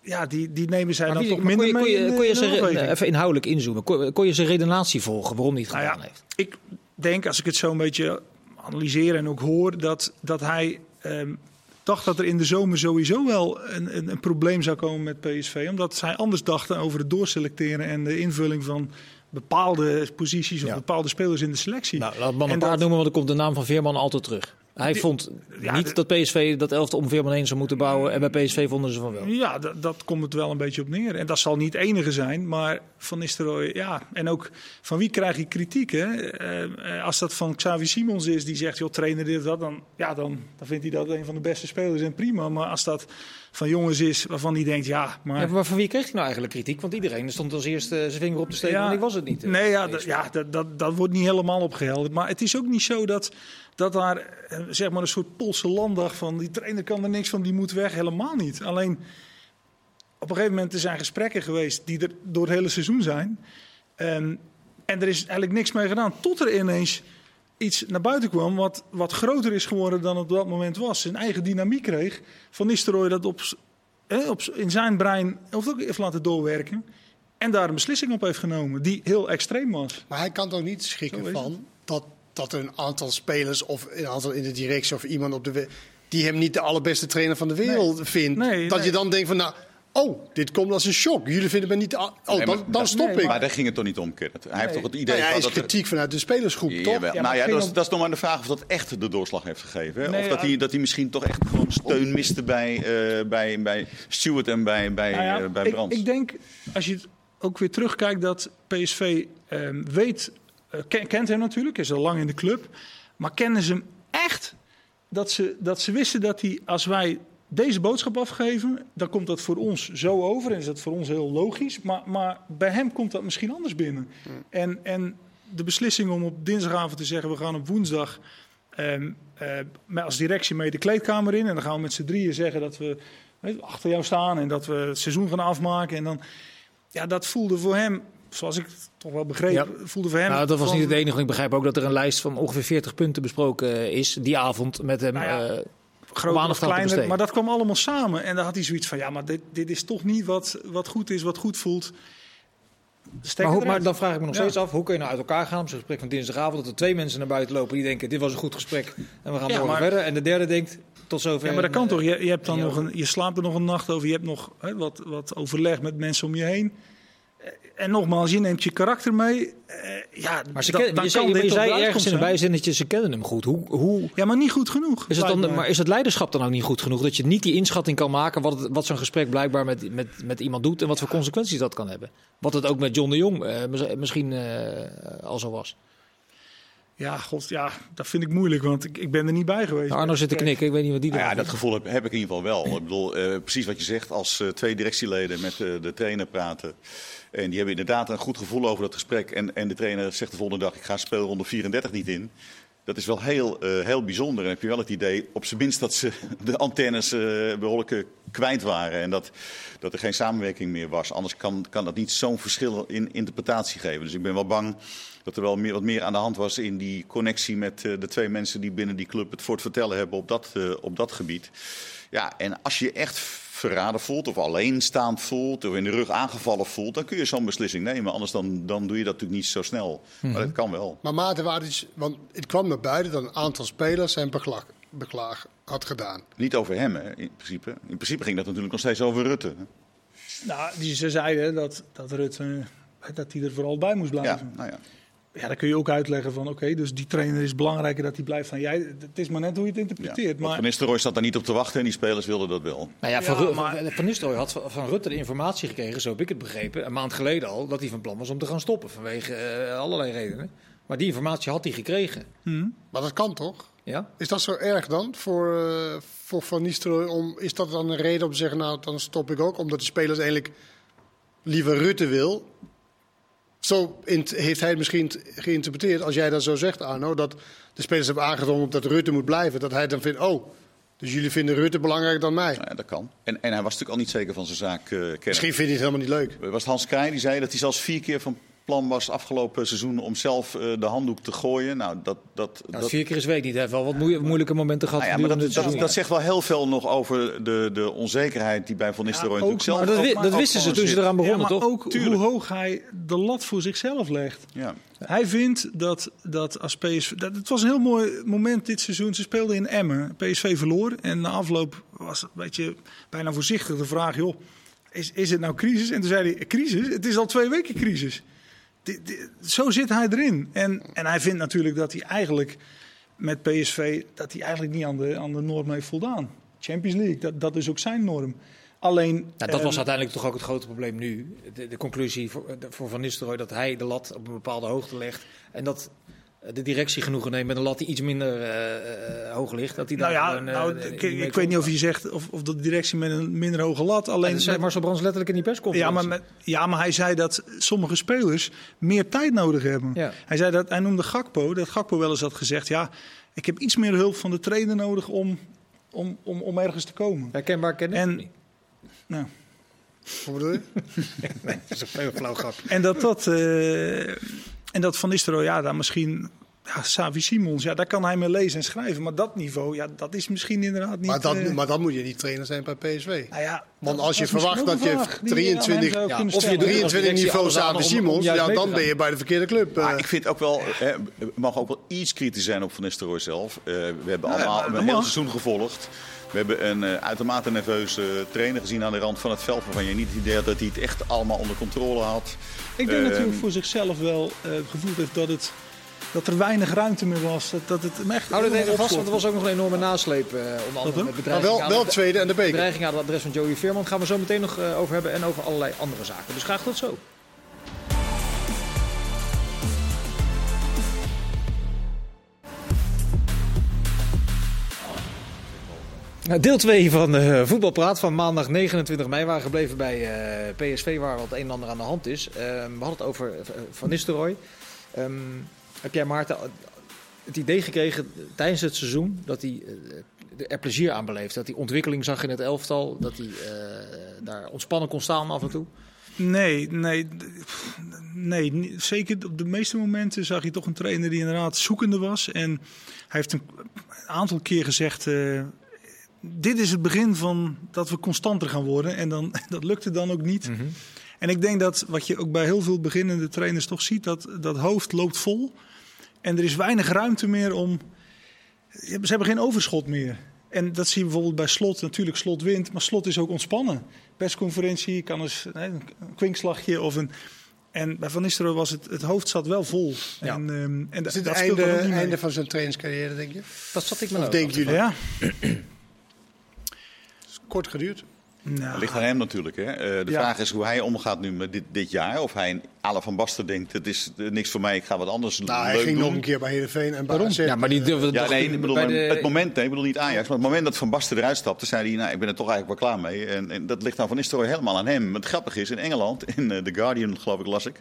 Speaker 4: Ja, die, die nemen zij
Speaker 1: maar
Speaker 4: dan
Speaker 1: wie-
Speaker 4: toch minder
Speaker 1: kon je, kon
Speaker 4: mee.
Speaker 1: je,
Speaker 4: in
Speaker 1: kon je
Speaker 4: de
Speaker 1: zijn,
Speaker 4: overweging.
Speaker 1: even inhoudelijk inzoomen? Kon, kon je zijn redenatie volgen waarom hij het
Speaker 4: Nou
Speaker 1: gedaan
Speaker 4: ja,
Speaker 1: heeft?
Speaker 4: ik denk, als ik het zo een beetje analyseer en ook hoor, dat, dat hij ehm, dacht dat er in de zomer sowieso wel een, een, een probleem zou komen met PSV. Omdat zij anders dachten over het doorselecteren en de invulling van bepaalde posities of
Speaker 1: Ja.
Speaker 4: bepaalde spelers in de selectie.
Speaker 1: Nou, laat man
Speaker 4: En
Speaker 1: een paar
Speaker 4: dat-
Speaker 1: noemen, want er komt de naam van Veerman altijd terug. Hij
Speaker 4: Die-
Speaker 1: vond
Speaker 4: Ja,
Speaker 1: niet dat PSV dat elfte om Veerman heen zou moeten bouwen. En bij PSV vonden ze van wel.
Speaker 4: Ja, dat, dat komt het wel een beetje op neer. En dat zal niet enige zijn, maar Van Nistelrooy, ja. En ook van wie krijg je kritiek? Hè? Eh, eh, als dat van Xavi Simons is, die zegt, joh, trainer dit of dat, dan, ja, dan, dan vindt hij dat een van de beste spelers en prima. Maar als dat van jongens is waarvan hij denkt, ja, maar...
Speaker 1: Ja, maar van wie kreeg hij nou eigenlijk kritiek? Want iedereen stond als eerste zijn vinger op te steken.
Speaker 4: Ja.
Speaker 1: want ik was het niet.
Speaker 4: Nee, ja, ja dat, dat, dat wordt niet helemaal opgehelderd. Maar het is ook niet zo dat, dat daar eh, zeg maar een soort Poolse landdag van... die trainer kan er niks van, die moet weg. Helemaal niet. Alleen op een gegeven moment er zijn gesprekken geweest die er door het hele seizoen zijn. Ehm, en er is eigenlijk niks mee gedaan. Tot er ineens iets naar buiten kwam wat, wat groter is geworden dan het op dat moment was. Zijn eigen dynamiek kreeg. Van Nistelrooy dat op, eh, op, in zijn brein of ook even laten doorwerken. En daar een beslissing op heeft genomen die heel extreem was.
Speaker 3: Maar hij kan toch niet
Speaker 4: is
Speaker 3: van dat, dat er een aantal spelers of een aantal in de directie of iemand op de die hem niet de allerbeste trainer van de wereld vindt.
Speaker 4: Nee,
Speaker 3: dat
Speaker 4: nee.
Speaker 3: je dan denkt van nou, oh, dit komt als een shock. Jullie vinden me niet. Oh,
Speaker 2: Nee,
Speaker 3: dan,
Speaker 2: maar
Speaker 3: dan stop
Speaker 4: nee,
Speaker 3: ik.
Speaker 2: Maar daar ging het toch niet om, Kenneth? Hij heeft toch het idee
Speaker 3: Nou ja, is
Speaker 2: dat er-
Speaker 3: kritiek vanuit de spelersgroep, toch?
Speaker 2: Jawel.
Speaker 4: maar
Speaker 2: nou ja, dat is, dat is nog maar de vraag of dat echt de doorslag heeft gegeven. Hè? Of dat
Speaker 4: ja.
Speaker 2: hij, dat hij misschien toch echt gewoon steun miste bij, eh, bij, bij Stewart en bij, bij,
Speaker 4: Nou ja,
Speaker 2: eh, bij
Speaker 4: ik,
Speaker 2: Brands.
Speaker 4: ik denk, als je het ook weer terugkijkt, dat PSV ehm, weet, eh, ken- kent hem natuurlijk, is al lang in de club. Maar kennen ze hem echt? Dat ze, dat ze wisten dat hij, als wij deze boodschap afgeven, dan komt dat voor ons zo over. En is dat voor ons heel logisch. Maar, maar bij hem komt dat misschien anders binnen. En, en de beslissing om op dinsdagavond te zeggen, we gaan op woensdag met als directie mee de kleedkamer in. En dan gaan we met z'n drieën zeggen dat we weet, achter jou staan en dat we het seizoen gaan afmaken. En dan, ja, dat voelde voor hem, zoals ik het toch wel begreep,
Speaker 1: Ja.
Speaker 4: voelde voor hem.
Speaker 1: Nou, dat was
Speaker 4: van-
Speaker 1: niet het enige. Ik begrijp ook dat er een lijst van ongeveer 40 punten besproken eh, is die avond met hem.
Speaker 4: Nou ja,
Speaker 1: eh,
Speaker 4: groter of kleiner. Maar dat kwam allemaal samen. En dan had hij zoiets van, ja, maar dit, dit is toch niet wat, wat goed is, wat goed voelt.
Speaker 1: Maar, hoe- maar dan vraag ik me nog
Speaker 4: Ja.
Speaker 1: steeds af, hoe kun je nou uit elkaar gaan op zo'n gesprek van dinsdagavond, dat er twee mensen naar buiten lopen die denken, dit was een goed gesprek en we gaan
Speaker 4: Ja,
Speaker 1: morgen
Speaker 4: maar-
Speaker 1: verder. En de derde denkt, tot zover.
Speaker 4: Ja, maar dat kan
Speaker 1: En,
Speaker 4: toch? Je, je, hebt dan nog een, je slaapt er nog een nacht over. Je hebt nog hè, wat, wat overleg met mensen om je heen. Eh, En nogmaals, je neemt je karakter mee. Eh, ja,
Speaker 1: Maar ze
Speaker 4: dan-
Speaker 1: kennen,
Speaker 4: dan
Speaker 1: je
Speaker 4: kan
Speaker 1: zei, je ergens in een bijzinnetje, ze kennen hem goed. Hoe, hoe
Speaker 4: Ja, maar niet goed genoeg.
Speaker 1: is het dan, maar is het leiderschap dan ook niet goed genoeg? Dat je niet die inschatting kan maken wat, het- wat zo'n gesprek blijkbaar met, met, met iemand doet en wat voor consequenties dat kan hebben. Wat het ook met John de Jong eh, mis- misschien eh, al zo was.
Speaker 4: Ja, god, ja, dat vind ik moeilijk, want ik, ik ben er niet bij geweest.
Speaker 1: Nou, Arno zit te knikken, ik weet niet wat die
Speaker 2: Nou ja, dat gevoel heb, heb ik in ieder geval wel. Ik bedoel, eh, precies wat je zegt, als eh, twee directieleden met eh, de trainer praten. En die hebben inderdaad een goed gevoel over dat gesprek. En, en de trainer zegt de volgende dag, ik ga speelronde 34 niet in. Dat is wel heel, eh, heel bijzonder. En heb je wel het idee, op zijn minst, dat ze de antennes eh, behoorlijk eh, kwijt waren. En dat, dat er geen samenwerking meer was. Anders kan, kan dat niet zo'n verschil in interpretatie geven. Dus ik ben wel bang dat er wel meer, wat meer aan de hand was in die connectie met eh, de twee mensen die binnen die club het voor het vertellen hebben op dat, eh, op dat gebied. Ja, en als je echt verraden voelt of alleenstaand voelt of in de rug aangevallen voelt, dan kun je zo'n beslissing nemen. Anders dan, dan doe je dat natuurlijk niet zo snel. Maar dat kan wel.
Speaker 3: Maar Maarten, want het kwam naar buiten dat een aantal spelers hem beklag, beklag had gedaan.
Speaker 2: Niet over hem, hè, in principe. In principe ging dat natuurlijk nog steeds over Rutte. hè.
Speaker 4: Nou, die, ze zeiden dat, dat Rutte dat hij er vooral bij moest blijven.
Speaker 2: Ja, nou ja.
Speaker 4: Ja, dan kun je ook uitleggen van oké, dus die trainer is belangrijker dat hij blijft dan jij. Het is maar net hoe je het
Speaker 2: ja.
Speaker 4: interpreteert. Maar
Speaker 2: Van Nistelrooy zat daar niet op te wachten en die spelers wilden dat wel.
Speaker 1: Nou ja,
Speaker 4: Ja,
Speaker 1: van,
Speaker 4: maar-
Speaker 1: van, Nistelrooy had van, Rutte de informatie gekregen, zo heb ik het begrepen, een maand geleden al, dat hij van plan was om te gaan stoppen vanwege eh, allerlei redenen. Maar die informatie had hij gekregen.
Speaker 3: Maar dat kan toch?
Speaker 1: Ja?
Speaker 3: Is dat zo erg dan voor, eh, voor Van Nistelrooy? Om, is dat dan een reden om te zeggen, nou dan stop ik ook? Omdat de spelers eigenlijk liever Rutte wil. Zo heeft hij het misschien geïnterpreteerd, als jij dat zo zegt, Arno, dat de spelers hebben aangedrongen op dat Rutte moet blijven. Dat hij dan vindt, oh, dus jullie vinden Rutte belangrijker dan mij.
Speaker 2: Ja, dat kan. En, en hij was natuurlijk al niet zeker van zijn zaak kennen.
Speaker 3: Misschien vindt hij het helemaal niet leuk.
Speaker 2: Was het Hans Krij die zei dat hij zelfs vier keer van plan was afgelopen seizoen om zelf eh, de handdoek te gooien. Nou, dat, dat,
Speaker 1: Nou,
Speaker 2: dat,
Speaker 1: vier keer is week niet. Hij heeft wel wat moe- moeilijke momenten gehad.
Speaker 2: nou ja, maar dat, dat, zegt wel heel veel nog over de, de onzekerheid die bij Van Nistelrooy
Speaker 4: ook,
Speaker 2: natuurlijk zelf
Speaker 1: maar dat, wi-
Speaker 4: maar
Speaker 1: dat
Speaker 4: ook
Speaker 1: wisten ze toen ze eraan begonnen,
Speaker 4: ja, maar
Speaker 1: toch?
Speaker 4: ook
Speaker 2: Tuurlijk.
Speaker 4: hoe hoog hij de lat voor zichzelf legt.
Speaker 2: Ja.
Speaker 4: Hij vindt dat, dat als PSV... Dat, het was een heel mooi moment dit seizoen. Ze speelden in Emmen. PSV verloor. En na afloop was het een beetje bijna voorzichtig de vraag... joh, is, is het nou crisis? En toen zei hij, crisis? Het is al twee weken crisis. Zo zit hij erin. En, en hij vindt natuurlijk dat hij eigenlijk met PSV... dat hij eigenlijk niet aan de, aan de norm heeft voldaan. Champions League, dat, dat is ook zijn norm. Alleen...
Speaker 1: Nou, dat
Speaker 4: ehm,
Speaker 1: was uiteindelijk toch ook het grote probleem nu. De, de conclusie voor, de- voor Van Nistelrooy dat hij de lat op een bepaalde hoogte legt. En dat de directie genoegen neemt met een lat die iets minder eh, eh, hoog ligt. Dat hij
Speaker 4: Nou
Speaker 1: daar
Speaker 4: ja,
Speaker 1: eh,
Speaker 4: nou, ik, weet niet of je zegt of, of de directie met een minder hoge lat.
Speaker 1: Ja,
Speaker 4: Alleen
Speaker 1: dat zei
Speaker 4: met-
Speaker 1: Marcel Brands letterlijk in die
Speaker 4: ja,
Speaker 1: persconferentie.
Speaker 4: maar met, ja, maar hij zei dat sommige spelers meer tijd nodig hebben.
Speaker 1: Ja.
Speaker 4: Hij zei dat hij noemde Gakpo, dat Gakpo wel eens had gezegd: ja, ik heb iets meer hulp van de trainer nodig om, om, om, om ergens te komen.
Speaker 1: Herkenbaar kennen?
Speaker 4: En, nou,
Speaker 3: Wat bedoel je?
Speaker 1: nee, dat is een heel flauw grap.
Speaker 4: en dat dat eh, en dat Van Nistelrooy, ja, daar misschien. Ja, Savi Simons, ja, daar kan hij mee lezen en schrijven. Maar dat niveau, ja, dat is misschien inderdaad niet...
Speaker 3: Maar, dat,
Speaker 4: eh,
Speaker 3: maar dan moet je niet trainer zijn bij PSV.
Speaker 4: nou ja,
Speaker 3: Want als je verwacht dat je
Speaker 4: vraag die je aan hem
Speaker 3: 23
Speaker 4: zou
Speaker 1: ja, of je
Speaker 4: stellen.
Speaker 1: doet-
Speaker 3: 23
Speaker 1: directie
Speaker 3: niveau Savi
Speaker 1: om- om
Speaker 3: Simons, ja, dan ben je bij de verkeerde club.
Speaker 2: Maar
Speaker 3: eh.
Speaker 2: ik vind ook wel, hè, mogen ook wel iets kritisch zijn op Van Nistelrooy zelf. Eh, we hebben allemaal een heel
Speaker 4: mag.
Speaker 2: seizoen gevolgd. We hebben een eh, uitermate nerveuze trainer gezien aan de rand van het veld. Waarvan je niet het idee had dat hij het echt allemaal onder controle had.
Speaker 4: Ik denk dat hij
Speaker 2: Ehm,
Speaker 4: ook voor zichzelf wel eh gevoeld heeft dat, het, dat er weinig ruimte meer was. Dat, dat het hem echt
Speaker 1: Hou dat even vast, want er was ook nog een enorme nasleep. eh onder andere met
Speaker 3: maar
Speaker 1: bedreiging,
Speaker 3: wel,
Speaker 1: aan,
Speaker 3: wel tweede en de beker.
Speaker 1: bedreiging aan het adres van Joey Veerman. gaan we zo meteen nog over hebben en over allerlei andere zaken. Dus graag tot zo. Deel 2 van eh Voetbalpraat van maandag 29 mei. Waren gebleven bij eh, PSV, waar wat een en ander aan de hand is. Ehm, we hadden het over eh, Van Nistelrooy. Ehm, heb jij, Maarten, het idee gekregen tijdens het seizoen dat hij er plezier aan beleefd? Dat hij ontwikkeling zag in het elftal? Dat hij daar ontspannen kon staan af en toe?
Speaker 4: Nee, nee, nee, zeker op de meeste momenten zag je toch een trainer die inderdaad zoekende was. En hij heeft een, aantal keer gezegd, dit is het begin van dat we constanter gaan worden. En dan, dat lukte dan ook niet. En ik denk dat wat je ook bij heel veel beginnende trainers toch ziet, dat dat hoofd loopt vol. En er is weinig ruimte meer om. Ze hebben geen overschot meer. En dat zie je bijvoorbeeld bij Slot. Natuurlijk, Slot wint, maar Slot is ook ontspannen. Persconferentie kan eens hè, een kwinkslagje of een. En bij Van Nistelrooy was het, het hoofd zat wel vol.
Speaker 1: Ja.
Speaker 4: En, ehm, en
Speaker 3: Is
Speaker 4: dat
Speaker 3: het
Speaker 4: speelt
Speaker 3: einde,
Speaker 4: er
Speaker 3: van zijn trainingscarrière, denk je?
Speaker 1: Dat zat ik me ook
Speaker 3: denken jullie?
Speaker 4: Ja,
Speaker 3: kort geduurd.
Speaker 2: Dat
Speaker 4: nou,
Speaker 2: ligt aan hem natuurlijk. Hè. Eh, de
Speaker 4: Ja.
Speaker 2: vraag is hoe hij omgaat nu met dit, dit jaar. Of hij in Alle van Basten denkt, het is eh, niks voor mij, ik ga wat anders
Speaker 3: Nou, hij ging
Speaker 2: doen.
Speaker 3: nog een keer bij Heerenveen en
Speaker 4: Waarom?
Speaker 3: AZ.
Speaker 1: Ja, maar die durfde
Speaker 2: Ja, nee, ik bedoel,
Speaker 1: bij de-
Speaker 2: het moment, nee, ik bedoel niet Ajax, maar het moment dat Van Basten eruit stapte, zei hij, nou, ik ben er toch eigenlijk wel klaar mee. En, en dat ligt dan van Nistelrooy helemaal aan hem. Maar het grappige is, in Engeland, in eh, The Guardian geloof ik, las ik,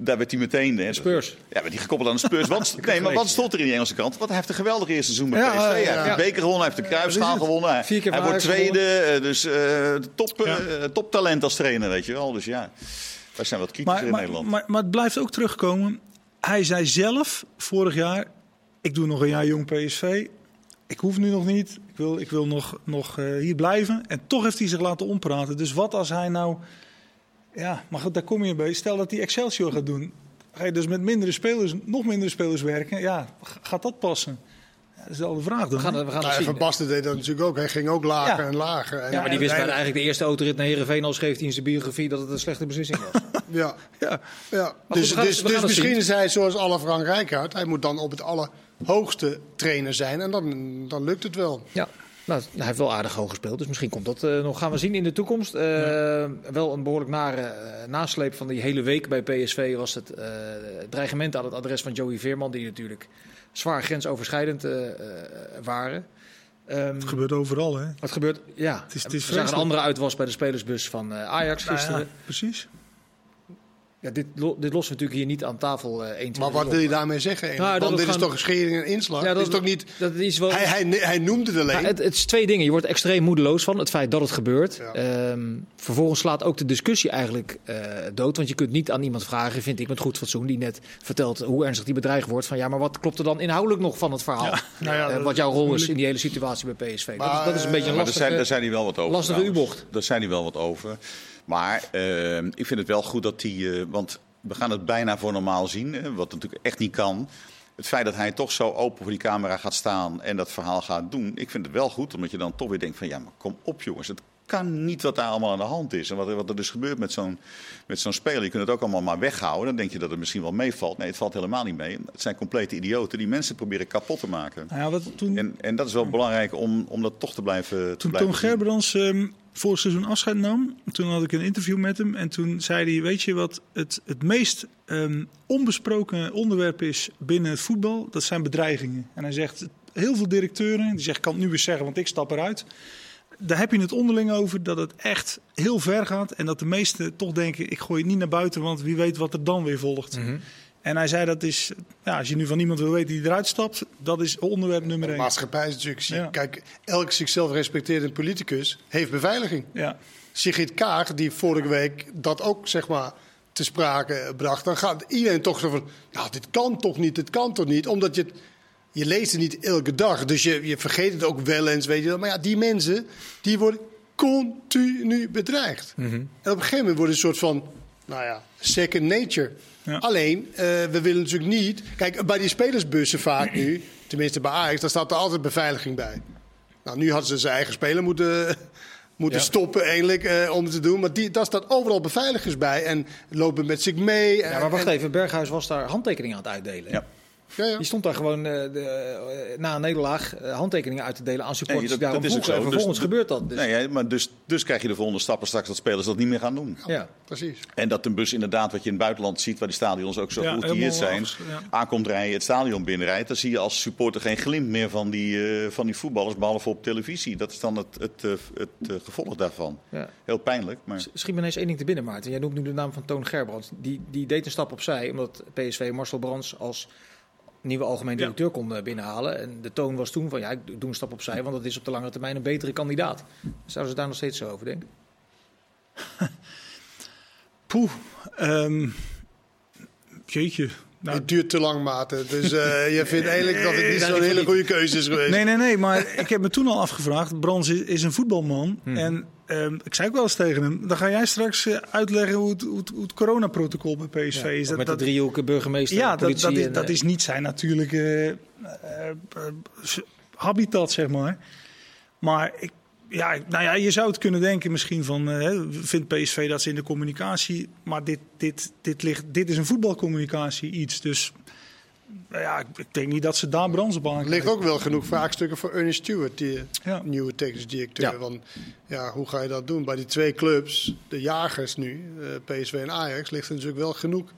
Speaker 2: daar werd hij meteen... hè,
Speaker 1: Spurs.
Speaker 2: Ja, werd hij gekoppeld aan de Spurs. Want, nee, maar wat stond er in die Engelse krant? Hij heeft een geweldig eerste seizoen bij PSV.
Speaker 4: ja,
Speaker 2: Hij
Speaker 4: ja.
Speaker 2: heeft de beker gewonnen, hij heeft de Kruisschaal gewonnen. Hij,
Speaker 1: Vier keer
Speaker 2: hij wordt tweede, eh, dus eh, top,
Speaker 4: Ja.
Speaker 2: eh, toptalent als trainer, weet je wel. Dus ja, wij zijn wat kritischer
Speaker 4: maar,
Speaker 2: in
Speaker 4: maar,
Speaker 2: Nederland.
Speaker 4: maar, maar het blijft ook terugkomen. Hij zei zelf vorig jaar: Ik doe nog een jaar jong PSV. Ik hoef nu nog niet. Ik wil, ik wil nog, nog eh, hier blijven. En toch heeft hij zich laten ompraten. Dus wat als hij nou. Ja, maar goed, daar kom je bij. Stel dat hij Excelsior gaat doen. Ga je dus met mindere spelers, nog mindere spelers werken? Ja, gaat dat passen? Ja, dat is wel de vraag dan.
Speaker 1: We gaan, het- we gaan
Speaker 3: Nou,
Speaker 1: het zien.
Speaker 3: Van Basten deed dat natuurlijk ook. Hij ging ook lager
Speaker 4: Ja.
Speaker 3: en lager. En
Speaker 1: Ja, maar die wist bij
Speaker 3: en-
Speaker 1: eigenlijk de eerste autorit naar Heerenveen al schreef hij in zijn biografie dat het een slechte beslissing was.
Speaker 3: Ja,
Speaker 4: Ja,
Speaker 3: ja.
Speaker 1: goed,
Speaker 3: Dus, dus, dus misschien
Speaker 1: zien.
Speaker 3: is hij zoals alle Frank Rijkaard. Hij moet dan op het allerhoogste trainer zijn. En dan, dan lukt het wel.
Speaker 1: Ja, nou, hij heeft wel aardig hoog gespeeld, dus misschien komt dat eh, nog. Gaan we zien in de toekomst. Eh, Wel een behoorlijk nare eh, nasleep van die hele week bij PSV was het dreigement aan het adres van Joey Veerman, die natuurlijk zwaar grensoverschrijdend waren. Ehm,
Speaker 4: het gebeurt overal, hè?
Speaker 1: wat gebeurt? Ja,
Speaker 4: Het is- het is
Speaker 1: we zagen een andere uitwas bij de spelersbus van Ajax
Speaker 4: Nou ja,
Speaker 1: gisteren.
Speaker 4: precies.
Speaker 1: Ja, dit, lo- dit lossen we natuurlijk hier niet aan tafel eh 1, 2,
Speaker 3: Maar wat
Speaker 1: op.
Speaker 3: wil je daarmee zeggen?
Speaker 1: Nou,
Speaker 3: Want dit is toch schering en inslag?
Speaker 1: Ja,
Speaker 3: dat is toch niet...
Speaker 1: Dat is wel...
Speaker 3: Hij, hij, hij noemde het alleen.
Speaker 1: Ja, het, het is twee dingen. Je wordt extreem moedeloos van het feit dat het gebeurt.
Speaker 3: Ja.
Speaker 1: Ehm, vervolgens slaat ook de discussie eigenlijk eh, dood. Want je kunt niet aan iemand vragen, vind ik met goed fatsoen, die net vertelt hoe ernstig die bedreigd wordt. Van ja, maar wat klopt er dan inhoudelijk nog van het verhaal?
Speaker 4: nou ja,
Speaker 1: Eh,
Speaker 4: dat
Speaker 1: wat jouw rol is in die hele situatie bij PSV. dat, is, dat is een beetje een
Speaker 2: Maar daar
Speaker 1: lastige...
Speaker 2: zijn, daar zijn die wel wat over.
Speaker 1: lastige. U-bocht.
Speaker 2: Daar zijn die wel wat over. Maar eh, ik vind het wel goed dat die. eh, want we gaan het bijna voor normaal zien, wat natuurlijk echt niet kan. Het feit dat hij toch zo open voor die camera gaat staan en dat verhaal gaat doen. Ik vind het wel goed, omdat je dan toch weer denkt van ja, maar kom op jongens. Het kan niet wat daar allemaal aan de hand is. En wat, er- wat er dus gebeurt met zo'n, met zo'n speler. Je kunt het ook allemaal maar weghouden. Dan denk je dat het misschien wel meevalt. Nee, het valt helemaal niet mee. Het zijn complete idioten die mensen proberen kapot te maken.
Speaker 4: Nou ja, wat toen,
Speaker 2: En, en dat is wel belangrijk om, om dat toch te blijven te
Speaker 4: Toen
Speaker 2: blijven zien.
Speaker 4: Gerbrands ehm vorig seizoen afscheid nam, toen had ik een interview met hem. En toen zei hij, weet je wat het, het meest ehm, onbesproken onderwerp is binnen het voetbal? Dat zijn bedreigingen. En hij zegt, heel veel directeuren, die zeggen, ik kan het nu weer zeggen, want ik stap eruit. Daar heb je het onderling over dat het echt heel ver gaat. En dat de meesten toch denken, ik gooi het niet naar buiten, want wie weet wat er dan weer volgt.
Speaker 1: Mhm.
Speaker 4: En hij zei, dat is, ja, als je nu van iemand wil weten die eruit stapt, dat is onderwerp nummer één.
Speaker 3: maatschappij is natuurlijk...
Speaker 4: Ja.
Speaker 3: Kijk, elke zichzelf respecterende politicus heeft beveiliging.
Speaker 4: Ja.
Speaker 3: Sigrid Kaag, die vorige week dat ook zeg maar te sprake bracht, dan gaat iedereen toch zo van, nou dit kan toch niet, dit kan toch niet, omdat je het, je leest het niet elke dag, dus je, je vergeet het ook wel eens, weet je wel. Maar ja, die mensen, die worden continu bedreigd.
Speaker 1: Mhm.
Speaker 3: En op een gegeven moment wordt een soort van, nou ja, second nature.
Speaker 4: Ja.
Speaker 3: Alleen, eh, we willen natuurlijk niet, kijk, bij die spelersbussen vaak nu, tenminste bij Ajax, daar staat er altijd beveiliging bij. Nou, nu hadden ze zijn eigen speler moeten, moeten
Speaker 1: Ja.
Speaker 3: stoppen eigenlijk eh, om het te doen. Maar die, daar staat overal beveiligers bij en lopen met zich mee.
Speaker 1: Ja, maar wacht
Speaker 3: en,
Speaker 1: even, Berghuis was daar handtekeningen aan het uitdelen.
Speaker 2: Ja.
Speaker 3: Ja, ja.
Speaker 1: Die stond daar gewoon eh, de, eh, na een nederlaag eh, handtekeningen uit te delen aan supporters
Speaker 2: Nee, dat-
Speaker 1: daarom
Speaker 2: dat is ook
Speaker 1: vroegen. En
Speaker 2: zo.
Speaker 1: vervolgens
Speaker 2: Dus-
Speaker 1: gebeurt dat. Dus,
Speaker 2: Nee, maar dus, dus krijg je de volgende stappen straks dat spelers dat niet meer gaan doen.
Speaker 1: ja.
Speaker 3: Precies.
Speaker 2: En dat een bus inderdaad, wat je in het buitenland ziet, waar die stadions ook zo
Speaker 4: Ja,
Speaker 2: geoutilleerd zijn,
Speaker 4: af- ja.
Speaker 2: aankomt rijden, het stadion binnenrijdt. Dan zie je als supporter geen glimp meer van die, eh, van die voetballers, behalve op televisie. Dat is dan het, het, eh, het, gevolg daarvan.
Speaker 1: Ja.
Speaker 2: Heel pijnlijk, maar...
Speaker 1: Schiet me ineens één ding te binnen, Maarten. Jij noemt nu de naam van Toon Gerbrands. Die, die deed een stap opzij, omdat PSV Marcel Brands als nieuwe algemeen
Speaker 4: Ja.
Speaker 1: directeur kon eh, binnenhalen. En de toon was toen van, ja, ik doe een stap opzij, want dat is op de lange termijn een betere kandidaat. Zouden ze daar nog steeds zo over denken?
Speaker 4: Poeh. ehm, jeetje. Nou,
Speaker 3: het duurt te lang, Maarten. Dus eh, je vindt eigenlijk dat het niet zo'n hele goede keuze is geweest.
Speaker 4: nee, nee, nee. Maar ik heb me toen al afgevraagd. Brands is, is een voetbalman. En ehm, ik zei ook wel eens tegen hem. Dan ga jij straks eh, uitleggen hoe het, hoe het, hoe het coronaprotocol bij PSV
Speaker 1: Ja,
Speaker 4: is. Dat,
Speaker 1: met
Speaker 4: dat,
Speaker 1: de driehoeken burgemeester,
Speaker 4: ja, dat,
Speaker 1: politie
Speaker 4: dat, is,
Speaker 1: en,
Speaker 4: dat
Speaker 1: eh,
Speaker 4: is niet zijn natuurlijke eh, habitat, zeg maar. Maar ik, ja, nou ja, je zou het kunnen denken misschien van... hè, vindt PSV dat ze in de communicatie... Maar dit, dit, dit, ligt, dit is een voetbalcommunicatie iets. Dus ja, ik, denk niet dat ze daar brands op
Speaker 3: Er ligt ook wel genoeg vraagstukken voor Ernest Stewart, die
Speaker 4: Ja.
Speaker 3: nieuwe technisch directeur.
Speaker 1: Ja.
Speaker 3: Want ja, hoe ga je dat doen? Bij die twee clubs, de jagers nu, eh, PSV en Ajax, ligt er natuurlijk wel genoeg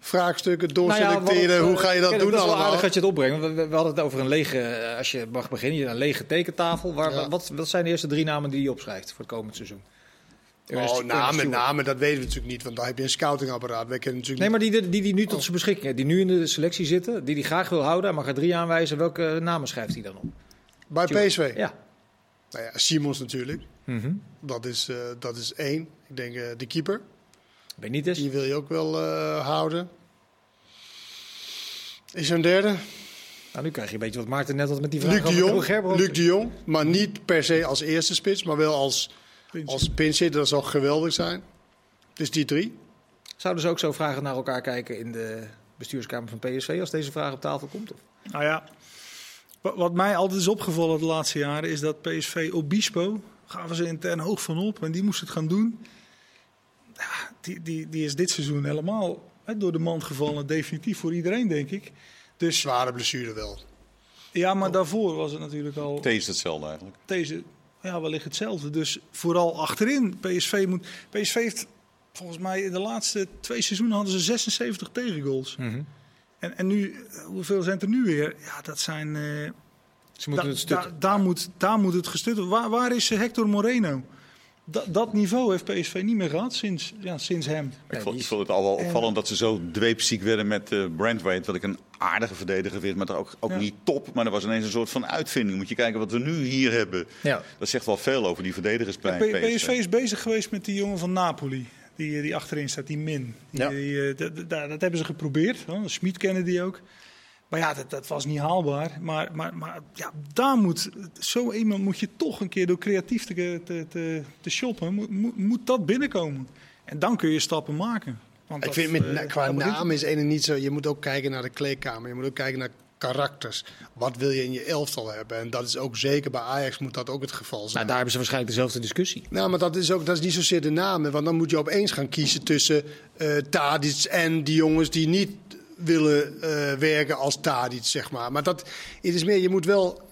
Speaker 3: vraagstukken
Speaker 1: Nou ja,
Speaker 3: doorselecteren.
Speaker 1: wat-
Speaker 3: hoe ga je dat doen
Speaker 1: Dat is wel
Speaker 3: allemaal?
Speaker 1: aardig dat je het opbrengt. We, we hadden het over een lege, eh, als je mag beginnen, een lege tekentafel. Waar,
Speaker 3: Ja.
Speaker 1: wat, wat zijn de eerste drie namen die je opschrijft voor het komend seizoen?
Speaker 3: Oh, namen, namen, dat weten we natuurlijk niet, want daar heb je een scoutingapparaat. Wij kennen natuurlijk
Speaker 1: Nee, maar die, die, die nu tot zijn beschikking heeft, die nu in de selectie zitten, die hij graag wil houden, hij mag er drie aanwijzen. Welke namen schrijft hij dan op?
Speaker 3: bij PSV.
Speaker 1: Ja.
Speaker 3: Nou ja, Simons natuurlijk.
Speaker 1: Mhm.
Speaker 3: Dat is, eh, dat is één. Ik denk eh, de keeper.
Speaker 1: Benitez.
Speaker 3: Die wil je ook wel eh, houden. Is er een derde?
Speaker 1: Nou, nu krijg je een beetje wat Maarten net had met die vraag
Speaker 3: Luc de Jong. Luc de Jong. Maar niet per se als eerste spits, maar wel als, als pinchitter. Dat zou geweldig zijn. Dus die drie.
Speaker 1: Zouden ze ook zo vragen naar elkaar kijken in de bestuurskamer van PSV als deze vraag op tafel komt? Of?
Speaker 4: Nou ja, wat, mij altijd is opgevallen de laatste jaren is dat PSV Obispo gaven ze intern hoog van op en die moest het gaan doen. Ja, die, die, die is dit seizoen helemaal hè, door de mand gevallen, definitief voor iedereen denk ik. Dus
Speaker 3: Zware blessure wel.
Speaker 4: ja, maar daarvoor was het natuurlijk al
Speaker 2: Thee is hetzelfde eigenlijk.
Speaker 4: deze, ja, wellicht hetzelfde. Dus vooral achterin, PSV moet, PSV heeft volgens mij in de laatste twee seizoenen hadden ze 76 tegengoals. En, en nu, eh, hoeveel zijn er nu weer? Ja, dat zijn. eh,
Speaker 1: Ze moeten
Speaker 4: Da-
Speaker 1: het
Speaker 4: da- daar, moet, daar moet het gestut worden. Waar, waar is Hector Moreno? Dat, dat niveau heeft PSV niet meer gehad sinds, ja, sinds hem.
Speaker 2: Ik vond, ik vond het al wel opvallend dat ze zo dweepziek werden met uh, Brandweight. Wat ik een aardige verdediger vind, maar ook, ook
Speaker 4: Ja.
Speaker 2: niet top. Maar er was ineens een soort van uitvinding. Moet je kijken wat we nu hier hebben.
Speaker 1: Ja.
Speaker 2: Dat zegt wel veel over die verdedigers bij PSV.
Speaker 4: PSV is bezig geweest met die jongen van Napoli. Die, die achterin staat, die Min. Die,
Speaker 1: Ja.
Speaker 4: die, eh, dat, dat, dat hebben ze geprobeerd. Hè. Schmid kennen die ook. Maar ja, dat, dat was niet haalbaar. Maar, maar, maar ja, daar moet, zo iemand moet je toch een keer door creatief te, te, te, te shoppen, moet, moet, moet dat binnenkomen. En dan kun je stappen maken. Want
Speaker 3: Ik
Speaker 4: dat,
Speaker 3: vind met,
Speaker 4: eh,
Speaker 3: qua naam is ene niet zo. Je moet ook kijken naar de kleedkamer. Je moet ook kijken naar karakters. Wat wil je in je elftal hebben? En dat is ook zeker bij Ajax moet dat ook het geval zijn.
Speaker 1: Nou, daar hebben ze waarschijnlijk dezelfde discussie.
Speaker 3: Nou, maar dat is, ook, dat is niet zozeer de namen. Want dan moet je opeens gaan kiezen tussen eh Tadic en die jongens die niet willen eh, werken als Tadic, zeg maar. Maar dat, het is meer, je moet wel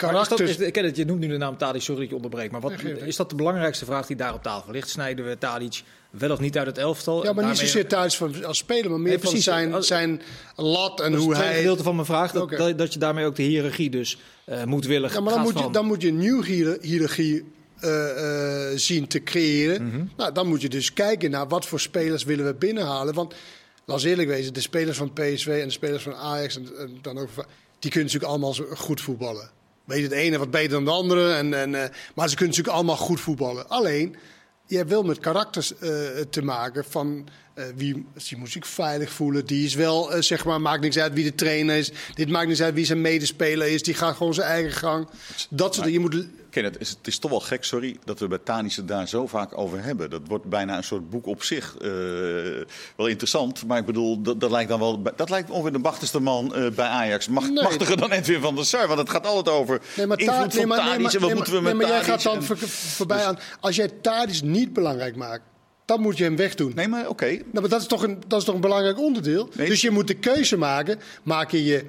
Speaker 1: is dat, is, ik ken het, je noemt nu de naam Tadic, sorry dat je onderbreekt. Maar wat, is dat de belangrijkste vraag die daar op tafel ligt? Snijden we Tadic wel of niet uit het elftal?
Speaker 3: ja, maar niet zozeer Tadic van, als speler, maar meer
Speaker 1: Nee,
Speaker 3: van
Speaker 1: precies.
Speaker 3: zijn, zijn lat en
Speaker 1: Dat
Speaker 3: hoe hij...
Speaker 1: gedeelte van mijn vraag. Dat, dat, dat je daarmee ook de hiërarchie dus eh moedwillig
Speaker 3: Ja, maar dan moet, je, dan moet je een nieuwe hiërarchie eh, zien te creëren.
Speaker 1: Mhm.
Speaker 3: Nou, dan moet je dus kijken naar wat voor spelers willen we binnenhalen. Want, laat eerlijk wezen, de spelers van PSV en de spelers van Ajax... En, dan ook, die kunnen natuurlijk allemaal goed voetballen. Weet het ene wat beter dan de andere. En, en, eh, maar ze kunnen natuurlijk allemaal goed voetballen. Alleen, je hebt wel met karakters eh, te maken van... eh, wie, die moet zich veilig voelen. Die is wel, eh, zeg maar, maakt niks uit wie de trainer is. Dit maakt niks uit wie zijn medespeler is. Die gaat gewoon zijn eigen gang. Dat soort. Je moet
Speaker 2: Ken het, is, het is toch wel gek, sorry, dat we bij Tanis het daar zo vaak over hebben. Dat wordt bijna een soort boek op zich. eh, wel interessant, maar ik bedoel, dat, dat lijkt dan wel. Dat lijkt ongeveer de machtigste man bij Ajax.
Speaker 3: Nee.
Speaker 2: Machtiger dan Edwin van der Sar, want het gaat altijd over
Speaker 3: Nee, maar, Ta-
Speaker 2: invloed
Speaker 3: nee,
Speaker 2: van
Speaker 3: maar, nee,
Speaker 2: Tadic
Speaker 3: maar,
Speaker 2: en wat moeten we met
Speaker 3: nee, maar jij gaat dan
Speaker 2: en-
Speaker 3: voor- voorbij aan. Als jij Tadic niet belangrijk maakt, dan moet je hem wegdoen.
Speaker 2: Nee, maar oké.
Speaker 3: Nou, maar dat is, toch een, dat is toch een belangrijk onderdeel?
Speaker 2: Nee.
Speaker 3: Dus je moet de keuze maken. Maak je je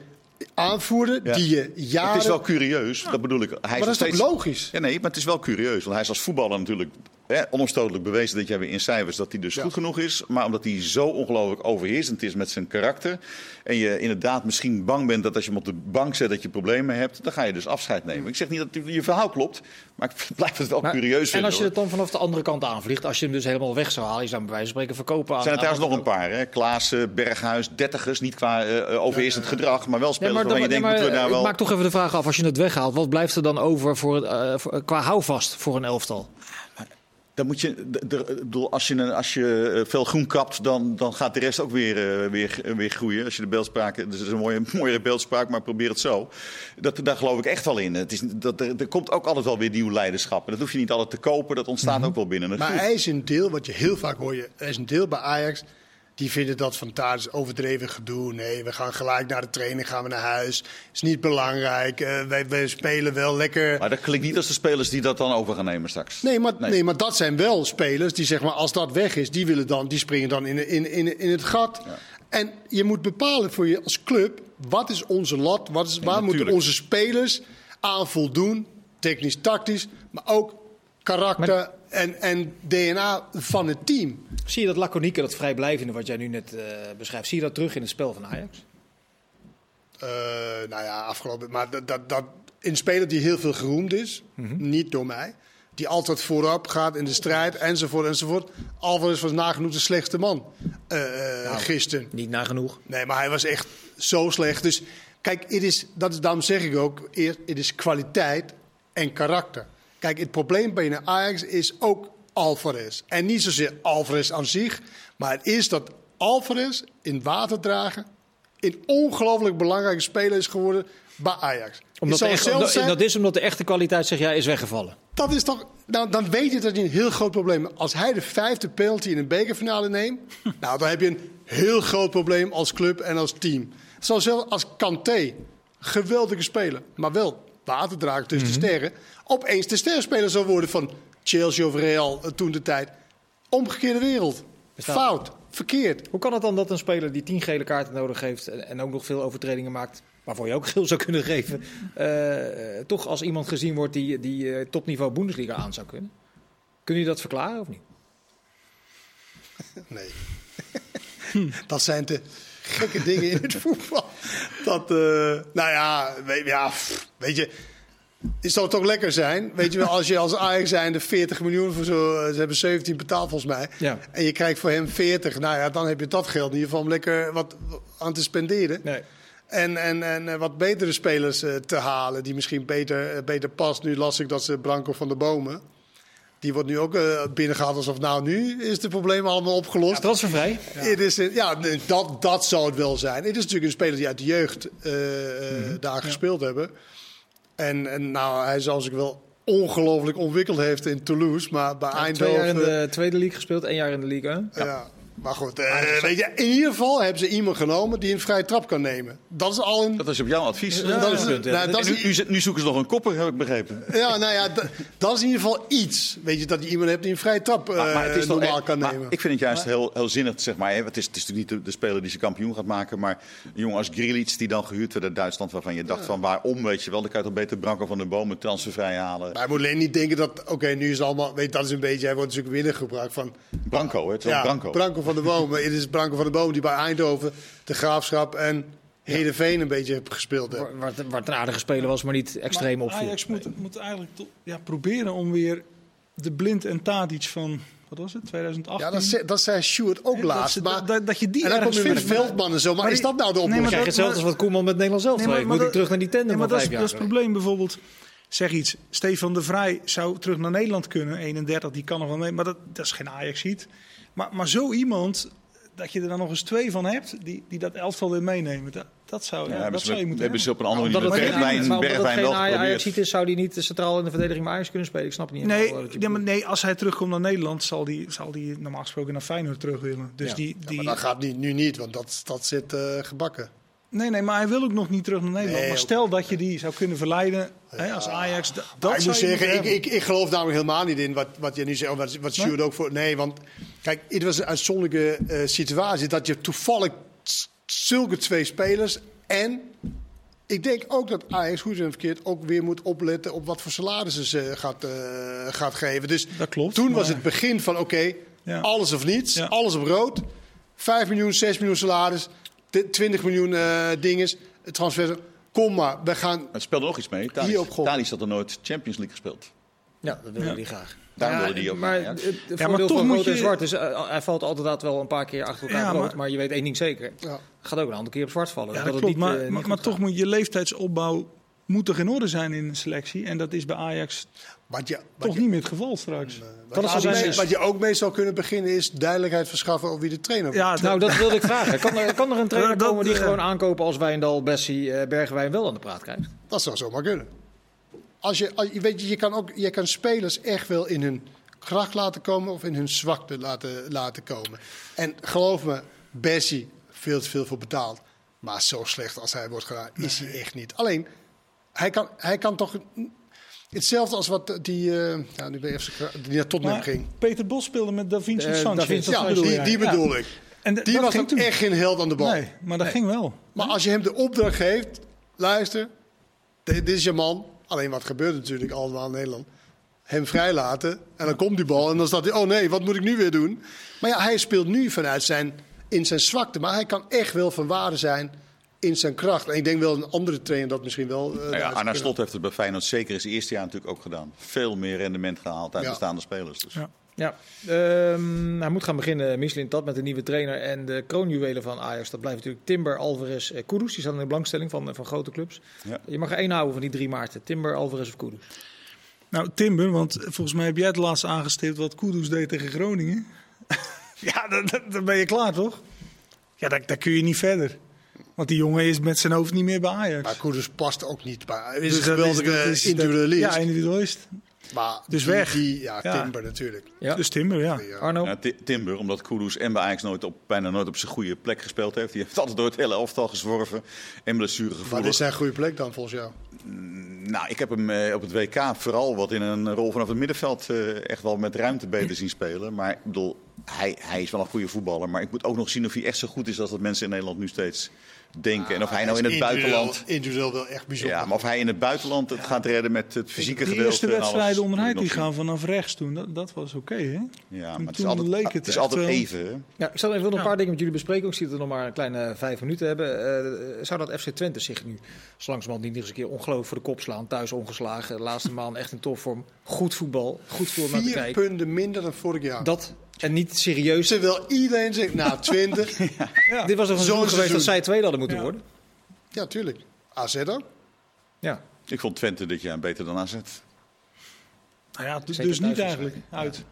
Speaker 3: aanvoerder
Speaker 2: Ja.
Speaker 3: die je jaren...
Speaker 2: Het is wel curieus, dat bedoel ik. Hij
Speaker 3: maar dat is toch
Speaker 2: steeds-
Speaker 3: logisch?
Speaker 2: Ja, nee, maar het is wel curieus. Want hij is als voetballer natuurlijk hè, onomstotelijk bewezen dat jij weer in cijfers dat hij dus
Speaker 3: Ja.
Speaker 2: goed genoeg is. Maar omdat hij zo ongelooflijk overheersend is met zijn karakter. En je inderdaad misschien bang bent dat als je hem op de bank zet dat je problemen hebt. Dan ga je dus afscheid nemen. Ik zeg niet dat je verhaal klopt, maar ik blijf het wel
Speaker 1: Maar-
Speaker 2: curieus
Speaker 1: En
Speaker 2: vinden.
Speaker 1: als je
Speaker 2: hoor.
Speaker 1: het dan vanaf de andere kant aanvliegt, als je hem dus helemaal weg zou halen, je zou hem bij wijze van spreken verkopen aan.
Speaker 2: Er zijn er trouwens nog een paar. Hè? Klaassen, Berghuis, dertigers. Niet qua eh, overheersend gedrag, maar wel
Speaker 1: Nee,
Speaker 2: spelers
Speaker 1: maar,
Speaker 2: waarvan je
Speaker 1: dan,
Speaker 2: denkt,
Speaker 1: nee,
Speaker 2: moeten we daar
Speaker 1: ik
Speaker 2: wel...
Speaker 1: maak toch even de vraag af, als je het weghaalt, wat blijft er dan over voor het, eh, voor- qua houvast voor een elftal?
Speaker 2: Dan moet je, bedoel, als je, een- als je eh, veel groen kapt, dan, dan gaat de rest ook weer, eh, weer, weer groeien. Als je de beeldspraak, dat is een mooie, mooiere beeldspraak, maar probeer het zo. Dat, daar geloof ik echt wel in. Het is, dat, er, er komt ook altijd wel weer nieuw leiderschap. En dat hoef je niet altijd te kopen, dat ontstaat ook wel binnen
Speaker 3: Maar hij is een deel, wat je heel vaak hoor je, er is een deel bij Ajax. Die vinden dat van Tadic overdreven gedoe. Nee, we gaan gelijk naar de training, gaan we naar huis. Is niet belangrijk. Eh, wij, wij spelen wel lekker.
Speaker 2: Maar dat klinkt niet als de spelers die dat dan over gaan nemen straks.
Speaker 3: Nee maar,
Speaker 2: Nee.
Speaker 3: nee. maar dat zijn wel spelers die zeg maar, als dat weg is, die, willen dan, die springen dan in, in, in, in het gat. En je moet bepalen voor je als club, wat is onze lat? Wat is, waar moeten onze spelers aan voldoen? Technisch, tactisch, maar ook karakter en, en DNA van het team.
Speaker 1: Zie je dat laconieke, dat vrijblijvende wat jij nu net eh, beschrijft, zie je dat terug in het spel van Ajax?
Speaker 3: Eh, nou ja, afgelopen. Maar dat, dat, dat, een speler die heel veel geroemd is, niet door mij. Die altijd voorop gaat in de strijd, enzovoort, enzovoort. Alvarez was nagenoeg de slechtste man eh, eh, gisteren.
Speaker 1: Niet nagenoeg.
Speaker 3: Nee, maar hij was echt zo slecht. Dus kijk, het is, dat is, daarom zeg ik ook eerst, het is kwaliteit en karakter. Kijk, het probleem bij Ajax is ook Alvarez. En niet zozeer Alvarez aan zich, maar het is dat Alvarez in water dragen een ongelooflijk belangrijke speler is geworden bij Ajax.
Speaker 1: Omdat de echte-
Speaker 3: zelfs
Speaker 1: omdat-
Speaker 3: zijn-
Speaker 1: dat is omdat de echte kwaliteit, zeg jij, is weggevallen.
Speaker 3: dat is toch, nou, dan weet je dat je een heel groot probleem hebt. Als hij de vijfde penalty in een bekerfinale neemt, nou, dan heb je een heel groot probleem als club en als team. Zoals zelfs als Kanté, geweldige speler, maar wel waterdrager tussen
Speaker 1: Mhm.
Speaker 3: de sterren, opeens de sterspeler zou worden van Chelsea of Real eh, toen de tijd. Omgekeerde wereld.
Speaker 1: Bestaat-
Speaker 3: Fout, verkeerd.
Speaker 1: Hoe kan het dan dat een speler die tien gele kaarten nodig heeft en, ook nog veel overtredingen maakt, waarvoor je ook geel zou kunnen geven, eh, toch als iemand gezien wordt die, die eh, topniveau Bundesliga aan zou kunnen? Kun je dat verklaren of niet?
Speaker 3: Nee. dat zijn de gekke dingen in het voetbal. Dat, eh, nou ja, weet, ja, weet je. Het zou toch lekker zijn, weet je wel, als je als Ajax zijn de 40 miljoen voor zo, eh, ze hebben 17 betaald volgens mij,
Speaker 1: Ja.
Speaker 3: en je krijgt voor hem 40, nou ja, dan heb je dat geld in ieder geval om lekker wat aan te spenderen.
Speaker 1: Nee.
Speaker 3: En, en, en eh, wat betere spelers te halen, die misschien beter, beter past. Nu las ik dat ze Branco van de Bomen, die wordt nu ook eh, binnengehaald alsof nou nu is het probleem allemaal opgelost.
Speaker 1: Transfervrij.
Speaker 3: Het is, ja, dat, dat zou het wel zijn. Het is natuurlijk een speler die uit de jeugd eh, eh,
Speaker 1: Mhm.
Speaker 3: daar gespeeld hebben. En, en nou, hij zal zich wel ongelooflijk ontwikkeld heeft in Toulouse, maar bij
Speaker 1: Twee jaar
Speaker 3: Eindhoven...
Speaker 1: in de tweede league gespeeld, één jaar in de League 1.
Speaker 3: ja. Maar goed, eh, weet je, in ieder geval hebben ze iemand genomen die een vrije trap kan nemen. Dat is al een...
Speaker 2: Dat is op jouw advies.
Speaker 1: Ja,
Speaker 3: dat is,
Speaker 1: punt, ja.
Speaker 3: nou, dat
Speaker 2: En
Speaker 3: is,
Speaker 2: nu, nu, zit- nu zoeken ze nog een kopper, heb ik begrepen.
Speaker 3: ja, nou ja, dat, dat is in ieder geval iets. Weet je, dat je iemand hebt die een vrije trap eh,
Speaker 2: Maar, maar het is toch
Speaker 3: normaal kan
Speaker 2: maar
Speaker 3: nemen.
Speaker 2: Ik vind het juist heel, heel zinnig, zeg maar. hè. Het is, het is natuurlijk niet de, de speler die zijn kampioen gaat maken. Maar een jongen als Grilic, die dan gehuurd werd uit Duitsland... waarvan je dacht van waarom, weet je wel. Dan kan je toch beter Branko van den Bomen transfervrij halen.
Speaker 3: Maar hij moet alleen niet denken dat, oké, nu is het allemaal, weet je, dat is een beetje, hij wordt natuurlijk binnengebracht van,
Speaker 2: Branko, hè? Het is wel
Speaker 3: ja,
Speaker 2: Branko.
Speaker 3: Van de Bomen. Het is Branko van de Bomen die bij Eindhoven, de Graafschap en Heerenveen een beetje heeft gespeeld. heeft.
Speaker 1: Waar, waar, waar het een aardige speler was, maar niet extreem
Speaker 4: Maar
Speaker 1: opviel.
Speaker 4: Ajax moet, moet eigenlijk to- ja, proberen om weer de Blind en Tadic van, wat was het, 2018?
Speaker 3: Ja, dat, zei- dat zei Sjoerd ook laatst. maar,
Speaker 4: dat, dat je die
Speaker 3: en dan kom je met. Veldman en zo. Maar,
Speaker 4: Maar
Speaker 3: is dat nou de
Speaker 4: Nee,
Speaker 3: oplossing?
Speaker 4: maar
Speaker 1: krijg je
Speaker 4: dat-
Speaker 1: hetzelfde als wat Koeman met Nederland zelf
Speaker 4: Nee, maar- maar
Speaker 1: Moet ik terug naar die tender
Speaker 4: Nee, maar dat, is,
Speaker 1: vijf
Speaker 4: dat is het probleem bijvoorbeeld. Zeg iets, Stefan de Vrij zou terug naar Nederland kunnen. 31, die kan nog wel mee. Maar dat, dat is geen Ajax-ziet. Maar, maar zo iemand, dat je er dan nog eens twee van hebt, die, die dat elftal weer meenemen. Dat, dat zou, ja,
Speaker 2: Ja, hebben
Speaker 4: dat
Speaker 2: ze,
Speaker 4: zou je moeten
Speaker 2: hebben ze
Speaker 4: hebben.
Speaker 2: op een andere manier
Speaker 1: het
Speaker 2: met
Speaker 1: geen,
Speaker 2: Bergwijn,
Speaker 1: maar
Speaker 2: wel
Speaker 1: Ajax
Speaker 2: geprobeerd.
Speaker 1: ziet is, zou hij niet centraal in de verdediging bij Ajax kunnen spelen. Ik snap het niet
Speaker 4: Nee, maar
Speaker 1: bedoelt.
Speaker 4: nee, als hij terugkomt naar Nederland, zal hij zal die normaal gesproken naar Feyenoord terug willen. Dus
Speaker 1: Ja.
Speaker 4: die, die,
Speaker 3: Maar dat gaat niet, nu niet, want dat, dat zit eh, gebakken.
Speaker 4: Nee, nee, maar hij wil ook nog niet terug naar Nederland.
Speaker 3: Nee,
Speaker 4: maar stel dat je die zou kunnen verleiden hè, als Ajax. Dat
Speaker 3: Maar ik
Speaker 4: zou
Speaker 3: moet
Speaker 4: je
Speaker 3: zeggen, ik, ik, ik geloof namelijk helemaal niet in wat, wat je nu zegt. Wat, wat Sjoerd ook voor. Nee, want kijk, het was een uitzonderlijke eh, situatie dat je toevallig zulke twee spelers en. Ik denk ook dat Ajax, goed en verkeerd, ook weer moet opletten op wat voor salarissen ze gaat, eh, gaat geven. Dus
Speaker 4: Dat klopt,
Speaker 3: toen was het begin van oké,
Speaker 4: Ja.
Speaker 3: alles of niets,
Speaker 4: Ja.
Speaker 3: alles op rood. 5 miljoen, 6 miljoen salaris, 20 miljoen eh dinges, transfer. Kom maar, we gaan
Speaker 2: het speelde nog iets mee. Thalys,
Speaker 3: Hier op grond.
Speaker 2: Thalys had er nooit Champions League gespeeld.
Speaker 1: Ja, dat willen
Speaker 4: Ja.
Speaker 1: die graag.
Speaker 2: Daarom
Speaker 1: Ja,
Speaker 2: wilde die ook
Speaker 1: Maar
Speaker 2: naar
Speaker 1: het het
Speaker 4: maar toch
Speaker 1: van
Speaker 4: moet
Speaker 1: en
Speaker 4: je-
Speaker 1: zwart is, eh, hij valt altijd wel een paar keer achter elkaar
Speaker 4: Ja,
Speaker 1: rood.
Speaker 4: maar-
Speaker 1: Maar, je weet één ding zeker.
Speaker 3: Ja.
Speaker 1: Gaat ook een aantal keer op zwart vallen.
Speaker 4: Ja,
Speaker 1: dat
Speaker 4: dat
Speaker 1: het
Speaker 4: klopt.
Speaker 1: niet,
Speaker 4: maar
Speaker 1: eh, niet
Speaker 4: maar, toch moet je leeftijdsopbouw moet er in orde zijn in de selectie. En dat is bij Ajax
Speaker 3: wat je, wat
Speaker 4: toch
Speaker 3: je,
Speaker 4: niet meer het geval straks.
Speaker 1: Kan
Speaker 3: Wat, je mee- wat je ook mee zou kunnen beginnen is duidelijkheid verschaffen over wie de trainer wordt.
Speaker 4: Ja,
Speaker 1: Nou, dat wilde ik vragen. Kan er, kan er een trainer
Speaker 4: dat,
Speaker 1: komen die
Speaker 4: eh,
Speaker 1: gewoon aankopen als Wijndal, Bessie, eh, Bergwijn wel aan de praat krijgt?
Speaker 3: Dat zou zomaar kunnen. Als je, als, je- weet je, je kan ook je kan spelers echt wel in hun kracht laten komen of in hun zwakte laten, laten komen. En geloof me, Bessie, veel te veel voor betaald. Maar zo slecht als hij wordt gedaan, is hij echt niet. Alleen, hij kan, hij kan toch... Hetzelfde als wat die, eh ja, nu ben je even, die naar Tottenham
Speaker 4: maar
Speaker 3: ging.
Speaker 4: Peter Bos speelde met Da Vinci
Speaker 1: Eh,
Speaker 4: Sanchez.
Speaker 1: Da Vinci
Speaker 4: Dat
Speaker 3: Ja,
Speaker 4: bedoel
Speaker 3: die,
Speaker 4: Ja.
Speaker 3: bedoel ik.
Speaker 4: En
Speaker 3: Die was ook echt geen held aan de bal.
Speaker 4: Nee, maar dat ging wel.
Speaker 3: Maar als je hem de opdracht geeft, luister, dit, dit is je man. Alleen wat gebeurt natuurlijk allemaal in Nederland. Hem vrijlaten en dan komt die bal en dan staat hij, oh nee, wat moet ik nu weer doen? Maar ja, hij speelt nu vanuit zijn, in zijn zwakte, maar hij kan echt wel van waarde zijn in zijn kracht. En ik denk wel een andere trainer dat misschien wel. eh,
Speaker 2: Nou ja, Arna. Slot heeft het bij Feyenoord zeker in zijn eerste jaar natuurlijk ook gedaan. Veel meer rendement gehaald uit
Speaker 3: Ja.
Speaker 2: bestaande spelers. Dus.
Speaker 4: Ja.
Speaker 1: Ja, ehm, hij moet gaan beginnen, Michelin Tat, met een nieuwe trainer. En de kroonjuwelen van Ajax, dat blijft natuurlijk Timber, Alvarez, eh, Kudus. Die staan in de belangstelling van, eh, van grote clubs.
Speaker 2: Ja.
Speaker 1: Je mag er één houden van die drie maarten. Timber, Alvarez of Kudus.
Speaker 4: Nou, Timber, want volgens mij heb jij het laatst aangestipt wat Kudus deed tegen Groningen. ja, dan, dan- dan ben je klaar, toch? Ja, daar, daar kun je niet verder. Want die jongen is met zijn hoofd niet meer bij Ajax.
Speaker 3: Maar Koeders past ook niet bij. Hij is
Speaker 4: Dus
Speaker 3: een
Speaker 4: dat
Speaker 3: geweldige
Speaker 4: dat is-
Speaker 3: individualist.
Speaker 4: Ja, individualist.
Speaker 3: maar
Speaker 4: Dus
Speaker 3: die-
Speaker 4: weg.
Speaker 3: Die, ja,
Speaker 4: Ja.
Speaker 3: Timber natuurlijk.
Speaker 1: Ja.
Speaker 4: Dus Timber, ja.
Speaker 3: Ja.
Speaker 1: Arno?
Speaker 2: Ja, Timber, omdat Kudus en bij Ajax nooit op, bijna nooit op zijn goede plek gespeeld heeft. Die heeft altijd door het hele elftal gezworven en
Speaker 3: Wat
Speaker 2: blessuregevoelig.
Speaker 3: is zijn goede plek dan volgens jou?
Speaker 2: Nou, ik heb hem eh, op het WK vooral wat in een rol vanaf het middenveld eh, echt wel met ruimte beter zien spelen. Maar ik bedoel, hij, hij is wel een goede voetballer. Maar ik moet ook nog zien of hij echt zo goed is als dat mensen in Nederland nu steeds denken. En of hij nou in het
Speaker 3: individueel-
Speaker 2: buitenland...
Speaker 3: Individueel wel echt bijzonder.
Speaker 2: Ja, maar of hij in het buitenland het gaat redden met het fysieke
Speaker 4: De
Speaker 2: gedeelte.
Speaker 4: eerste
Speaker 2: en alles,
Speaker 4: wedstrijden
Speaker 2: ik
Speaker 4: die gaan vanaf rechts toen. Dat, dat was oké, hè?
Speaker 2: Ja, maar
Speaker 4: En
Speaker 2: het is
Speaker 4: toen
Speaker 2: altijd,
Speaker 4: leek
Speaker 2: het
Speaker 4: het
Speaker 2: is
Speaker 4: echt
Speaker 2: altijd even. hè?
Speaker 1: Ja, ik zal even nog een
Speaker 4: Ja.
Speaker 1: paar dingen met jullie bespreken. Ik zie dat we nog maar een kleine vijf minuten hebben. Eh, zou dat FC Twente zich nu zo langzamerhand niet nog eens een keer ongelooflijk voor de kop slaan? Thuis ongeslagen, de laatste maand echt in topvorm. Goed voetbal, goed voetbal naar te
Speaker 3: Vier
Speaker 1: kijken.
Speaker 3: punten minder dan vorig jaar.
Speaker 1: Dat, en niet serieus.
Speaker 3: Terwijl iedereen zegt, nou 20.
Speaker 1: Dit was toch een
Speaker 3: Zo'n
Speaker 1: seizoen geweest dat zij tweede hadden moeten
Speaker 4: Ja.
Speaker 1: worden?
Speaker 3: ja, tuurlijk. AZ ook.
Speaker 1: Ja.
Speaker 2: Ik vond Twente dit jaar beter dan AZ.
Speaker 4: Nou ja, dus, dus niet eigenlijk. Uit.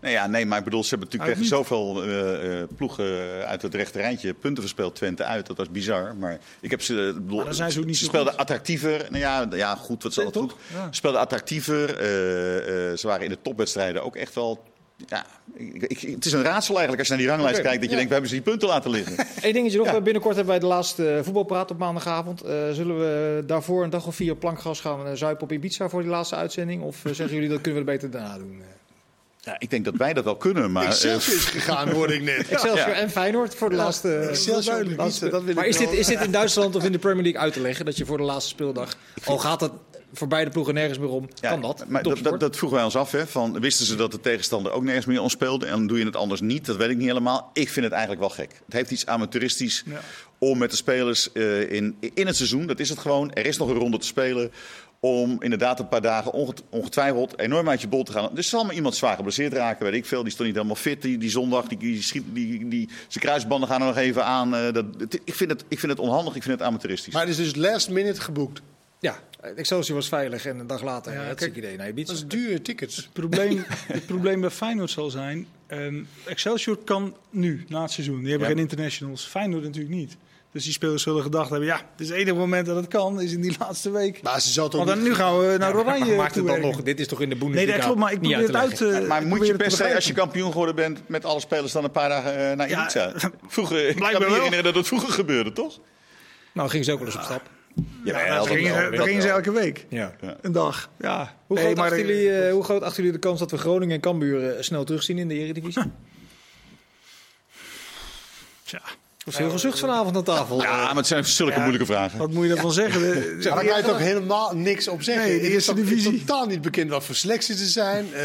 Speaker 2: Nee, ja, nee, maar ik bedoel, ze hebben natuurlijk tegen zoveel eh, eh, ploegen uit het rechte rijtje punten verspeeld. Twente uit, dat was bizar. Maar ik heb ze. ik bedoel,
Speaker 4: Maar dan zijn ze ook niet zo
Speaker 2: speelden
Speaker 4: goed.
Speaker 2: attractiever. Nou ja, ja, goed, wat altijd
Speaker 4: toch?
Speaker 2: goed.
Speaker 4: Ja.
Speaker 2: Ze speelden attractiever. eh, eh, ze waren in de topwedstrijden ook echt wel. Ja, ik, ik- het is een raadsel eigenlijk als je naar die ranglijst kijkt. Dat je
Speaker 1: ja.
Speaker 2: denkt, we hebben ze die punten laten liggen.
Speaker 1: Eén dingetje nog.
Speaker 2: Ja.
Speaker 1: Binnenkort hebben wij de laatste eh, voetbalpraat op maandagavond. Eh, zullen we daarvoor een dag of vier plankgas gaan eh, zuipen op Ibiza voor die laatste uitzending? Of eh, zeggen jullie dat kunnen we er beter daarna doen? Eh,
Speaker 2: Ja, ik denk dat wij dat wel kunnen. Maar, eh,
Speaker 3: Excelsior is gegaan, hoorde ik net.
Speaker 1: Excelsior
Speaker 2: Ja.
Speaker 1: en Feyenoord voor de laatste...
Speaker 3: Excelsior op
Speaker 1: laatste-
Speaker 3: Ibiza, dat wil ik
Speaker 1: maar is dit, is dit in Duitsland of in de Premier League uit te leggen? Dat je voor de laatste speeldag, al gaat het voor beide ploegen nergens meer om,
Speaker 2: Ja,
Speaker 1: kan dat?
Speaker 2: Maar dat, dat, dat vroegen wij ons af. Hè, van, wisten ze dat de tegenstander ook nergens meer om speelde? En dan doe je het anders niet? Dat weet ik niet helemaal. Ik vind het eigenlijk wel gek. Het heeft iets amateuristisch
Speaker 4: Ja.
Speaker 2: om met de spelers eh, in, in het seizoen, dat is het gewoon. Er is nog een ronde te spelen. Om inderdaad een paar dagen onget- ongetwijfeld enorm uit je bol te gaan. Er zal maar iemand zwaar geblesseerd raken, weet ik veel. Die stond niet helemaal fit die, die zondag. Die, die, schiet, die, die, zijn kruisbanden gaan er nog even aan. eh, dat, ik, vind het, ik vind het onhandig, ik vind het amateuristisch.
Speaker 3: Maar het is dus last minute geboekt.
Speaker 1: Ja, Excelsior was veilig en een dag later
Speaker 4: Ja,
Speaker 1: het
Speaker 4: kijk,
Speaker 1: idee naar Ibiza.
Speaker 3: Dat is dure tickets.
Speaker 4: Het probleem, het probleem bij Feyenoord zal zijn... ehm, Excelsior kan nu, na het seizoen. Die hebben
Speaker 2: Ja.
Speaker 4: geen internationals. Feyenoord natuurlijk niet. Dus die spelers zullen gedacht hebben... ja, het is het enige moment dat het kan, is in die laatste week.
Speaker 3: Maar ze zou toch
Speaker 4: Want dan,
Speaker 3: niet-
Speaker 4: nu gaan we naar
Speaker 1: Ja, maar-
Speaker 4: Oranje
Speaker 1: maar maakt het dan nog? Dit is toch in de
Speaker 4: Nee,
Speaker 1: Bundesliga
Speaker 4: dat klopt, maar ik probeer het
Speaker 1: uit te?
Speaker 2: Maar moet je per se, als je kampioen geworden bent, met alle spelers dan een paar dagen eh, naar
Speaker 4: Ja,
Speaker 2: Ibiza? Vroeger, ik kan me herinneren dat het vroeger gebeurde, toch?
Speaker 1: Nou, gingen ze ook wel eens op stap.
Speaker 2: Ja,
Speaker 4: Ja, dat gingen ze- dat gingen ze elke week.
Speaker 1: Ja.
Speaker 4: Een dag. Ja.
Speaker 1: Hoe,
Speaker 4: Nee,
Speaker 1: groot
Speaker 4: maar
Speaker 1: achten jullie, eh, hoe groot achten jullie de kans dat we Groningen en Cambuur eh, snel terugzien in de Eredivisie?
Speaker 4: Tja,
Speaker 1: Er is heel gezucht vanavond aan tafel.
Speaker 2: Ja, maar het zijn zulke
Speaker 4: Ja.
Speaker 2: moeilijke vragen.
Speaker 4: wat moet je daarvan zeggen?
Speaker 3: Maar daar kan je toch helemaal niks op zeggen.
Speaker 4: Nee, de
Speaker 3: Het is
Speaker 4: eerste
Speaker 3: toch
Speaker 4: divisie.
Speaker 3: totaal niet bekend wat voor selecties er zijn. eh,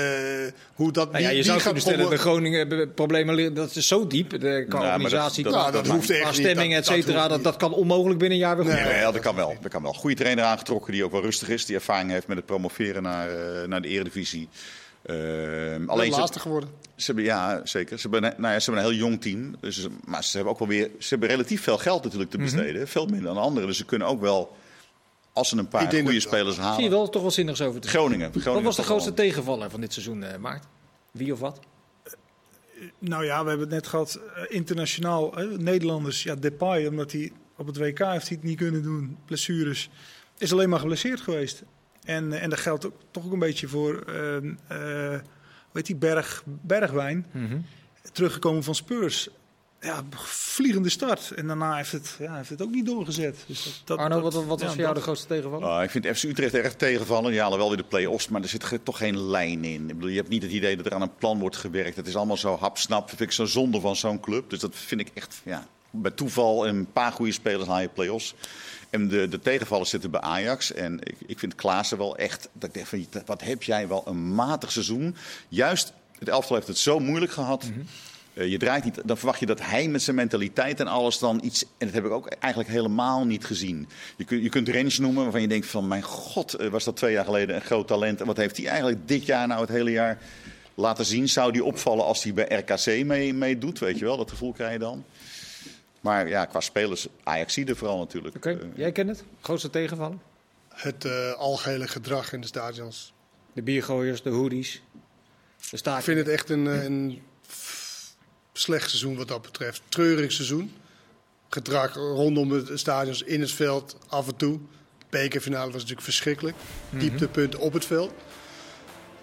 Speaker 3: hoe dat
Speaker 1: Nou ja, je zou
Speaker 3: gaat
Speaker 1: kunnen stellen, de
Speaker 3: promo-
Speaker 1: Groningen eh, problemen liggen- dat is zo diep. De, qua
Speaker 2: dat-
Speaker 1: organisatie,
Speaker 2: dat-
Speaker 1: qua-
Speaker 3: Nou, dat
Speaker 1: qua
Speaker 3: hoeft echt niet.
Speaker 1: stemming, et
Speaker 3: Dat- dat
Speaker 1: cetera. Dat, dat kan onmogelijk binnen een jaar weer goed.
Speaker 3: Nee.
Speaker 2: Nee, ja, dat kan wel. Dat kan wel. Goede trainer aangetrokken die ook wel rustig is. Die ervaring heeft met het promoveren naar, eh, naar de Eredivisie. Ehm,
Speaker 3: Alleen laatste geworden.
Speaker 2: ze hebben, ja, zeker. Ze hebben, een- nou ja, ze hebben een heel jong team. Dus, maar ze hebben ook wel weer. Ze hebben relatief veel geld natuurlijk te besteden. Veel minder dan anderen. Dus ze kunnen ook wel, als ze een paar
Speaker 3: Ik denk
Speaker 2: goede
Speaker 3: dat-
Speaker 2: spelers
Speaker 1: Zie je
Speaker 2: halen.
Speaker 1: wel toch wel zinnigs over te
Speaker 2: Groningen. Groningen
Speaker 1: Wat was de
Speaker 2: wel.
Speaker 1: grootste tegenvaller van dit seizoen, eh Maart? Wie of wat?
Speaker 4: Nou ja, we hebben het net gehad. eh, internationaal, eh, Nederlanders. Ja, Depay, omdat hij op het WK heeft hij het niet kunnen doen. Blessures. Is alleen maar geblesseerd geweest. En, eh, en dat geldt ook, toch ook een beetje voor, ehm, eh, die, Berg, Bergwijn. Teruggekomen van Spurs. Ja, vliegende start. En daarna heeft het, ja, heeft het ook niet doorgezet. Dus dat, dat,
Speaker 1: Arno,
Speaker 4: dat-
Speaker 1: wat, wat was
Speaker 4: ja,
Speaker 1: voor jou de grootste tegenvaller?
Speaker 2: Ah, ik vind FC Utrecht erg tegenvallen. Die halen wel weer de play-offs, maar er zit ge- toch geen lijn in. Ik bedoel, je hebt niet het idee dat er aan een plan wordt gewerkt. Het is allemaal zo hapsnap. Dat vind ik zo zonde van zo'n club. Dus dat vind ik echt, ja, bij toeval en een paar goede spelers haal je play-offs. En de, de tegenvallers zitten bij Ajax. En ik, ik vind Klaassen wel echt, dat ik denk van, wat heb jij wel een matig seizoen. Juist, het elftal heeft het zo moeilijk gehad. Eh, je draait niet, dan verwacht je dat hij met zijn mentaliteit en alles dan iets. En dat heb ik ook eigenlijk helemaal niet gezien. Je, kunt je kunt Rens noemen waarvan je denkt: van mijn god, eh, was dat twee jaar geleden een groot talent. En wat heeft hij eigenlijk dit jaar, nou het hele jaar, laten zien? Zou die opvallen als hij bij RKC mee, meedoet? Weet je wel, dat gevoel krijg je dan. Maar ja, qua spelers, Ajax er vooral natuurlijk.
Speaker 1: Oké,
Speaker 2: Eh,
Speaker 1: jij kent het? Grootste tegenvaller?
Speaker 3: Het eh, algehele gedrag in de stadions.
Speaker 1: De biergooiers, de hoodies, de
Speaker 3: Ik vind het echt een, een slecht seizoen wat dat betreft. Treurig seizoen. Gedrag rondom de stadions, in het veld, af en toe. Bekerfinale was natuurlijk verschrikkelijk. Dieptepunten op het veld.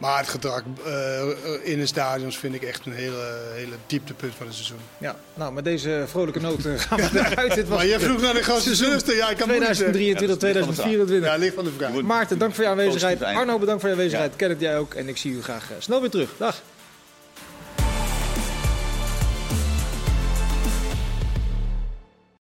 Speaker 3: Maar het gedrag eh, in de stadions vind ik echt een hele, hele dieptepunt van het seizoen.
Speaker 1: Ja, nou, met deze vrolijke noten gaan we eruit. Dit was
Speaker 3: Maar jij vroeg naar de grootste zuster. Ja, ik kan moeilijk zeggen.
Speaker 1: 2023, 2024.
Speaker 3: Ja, ligt van de vraag.
Speaker 1: Maarten, dank voor je aanwezigheid. Arno, bedankt voor je aanwezigheid. Kenneth, jij ook. En ik zie u graag eh, snel weer terug. Dag.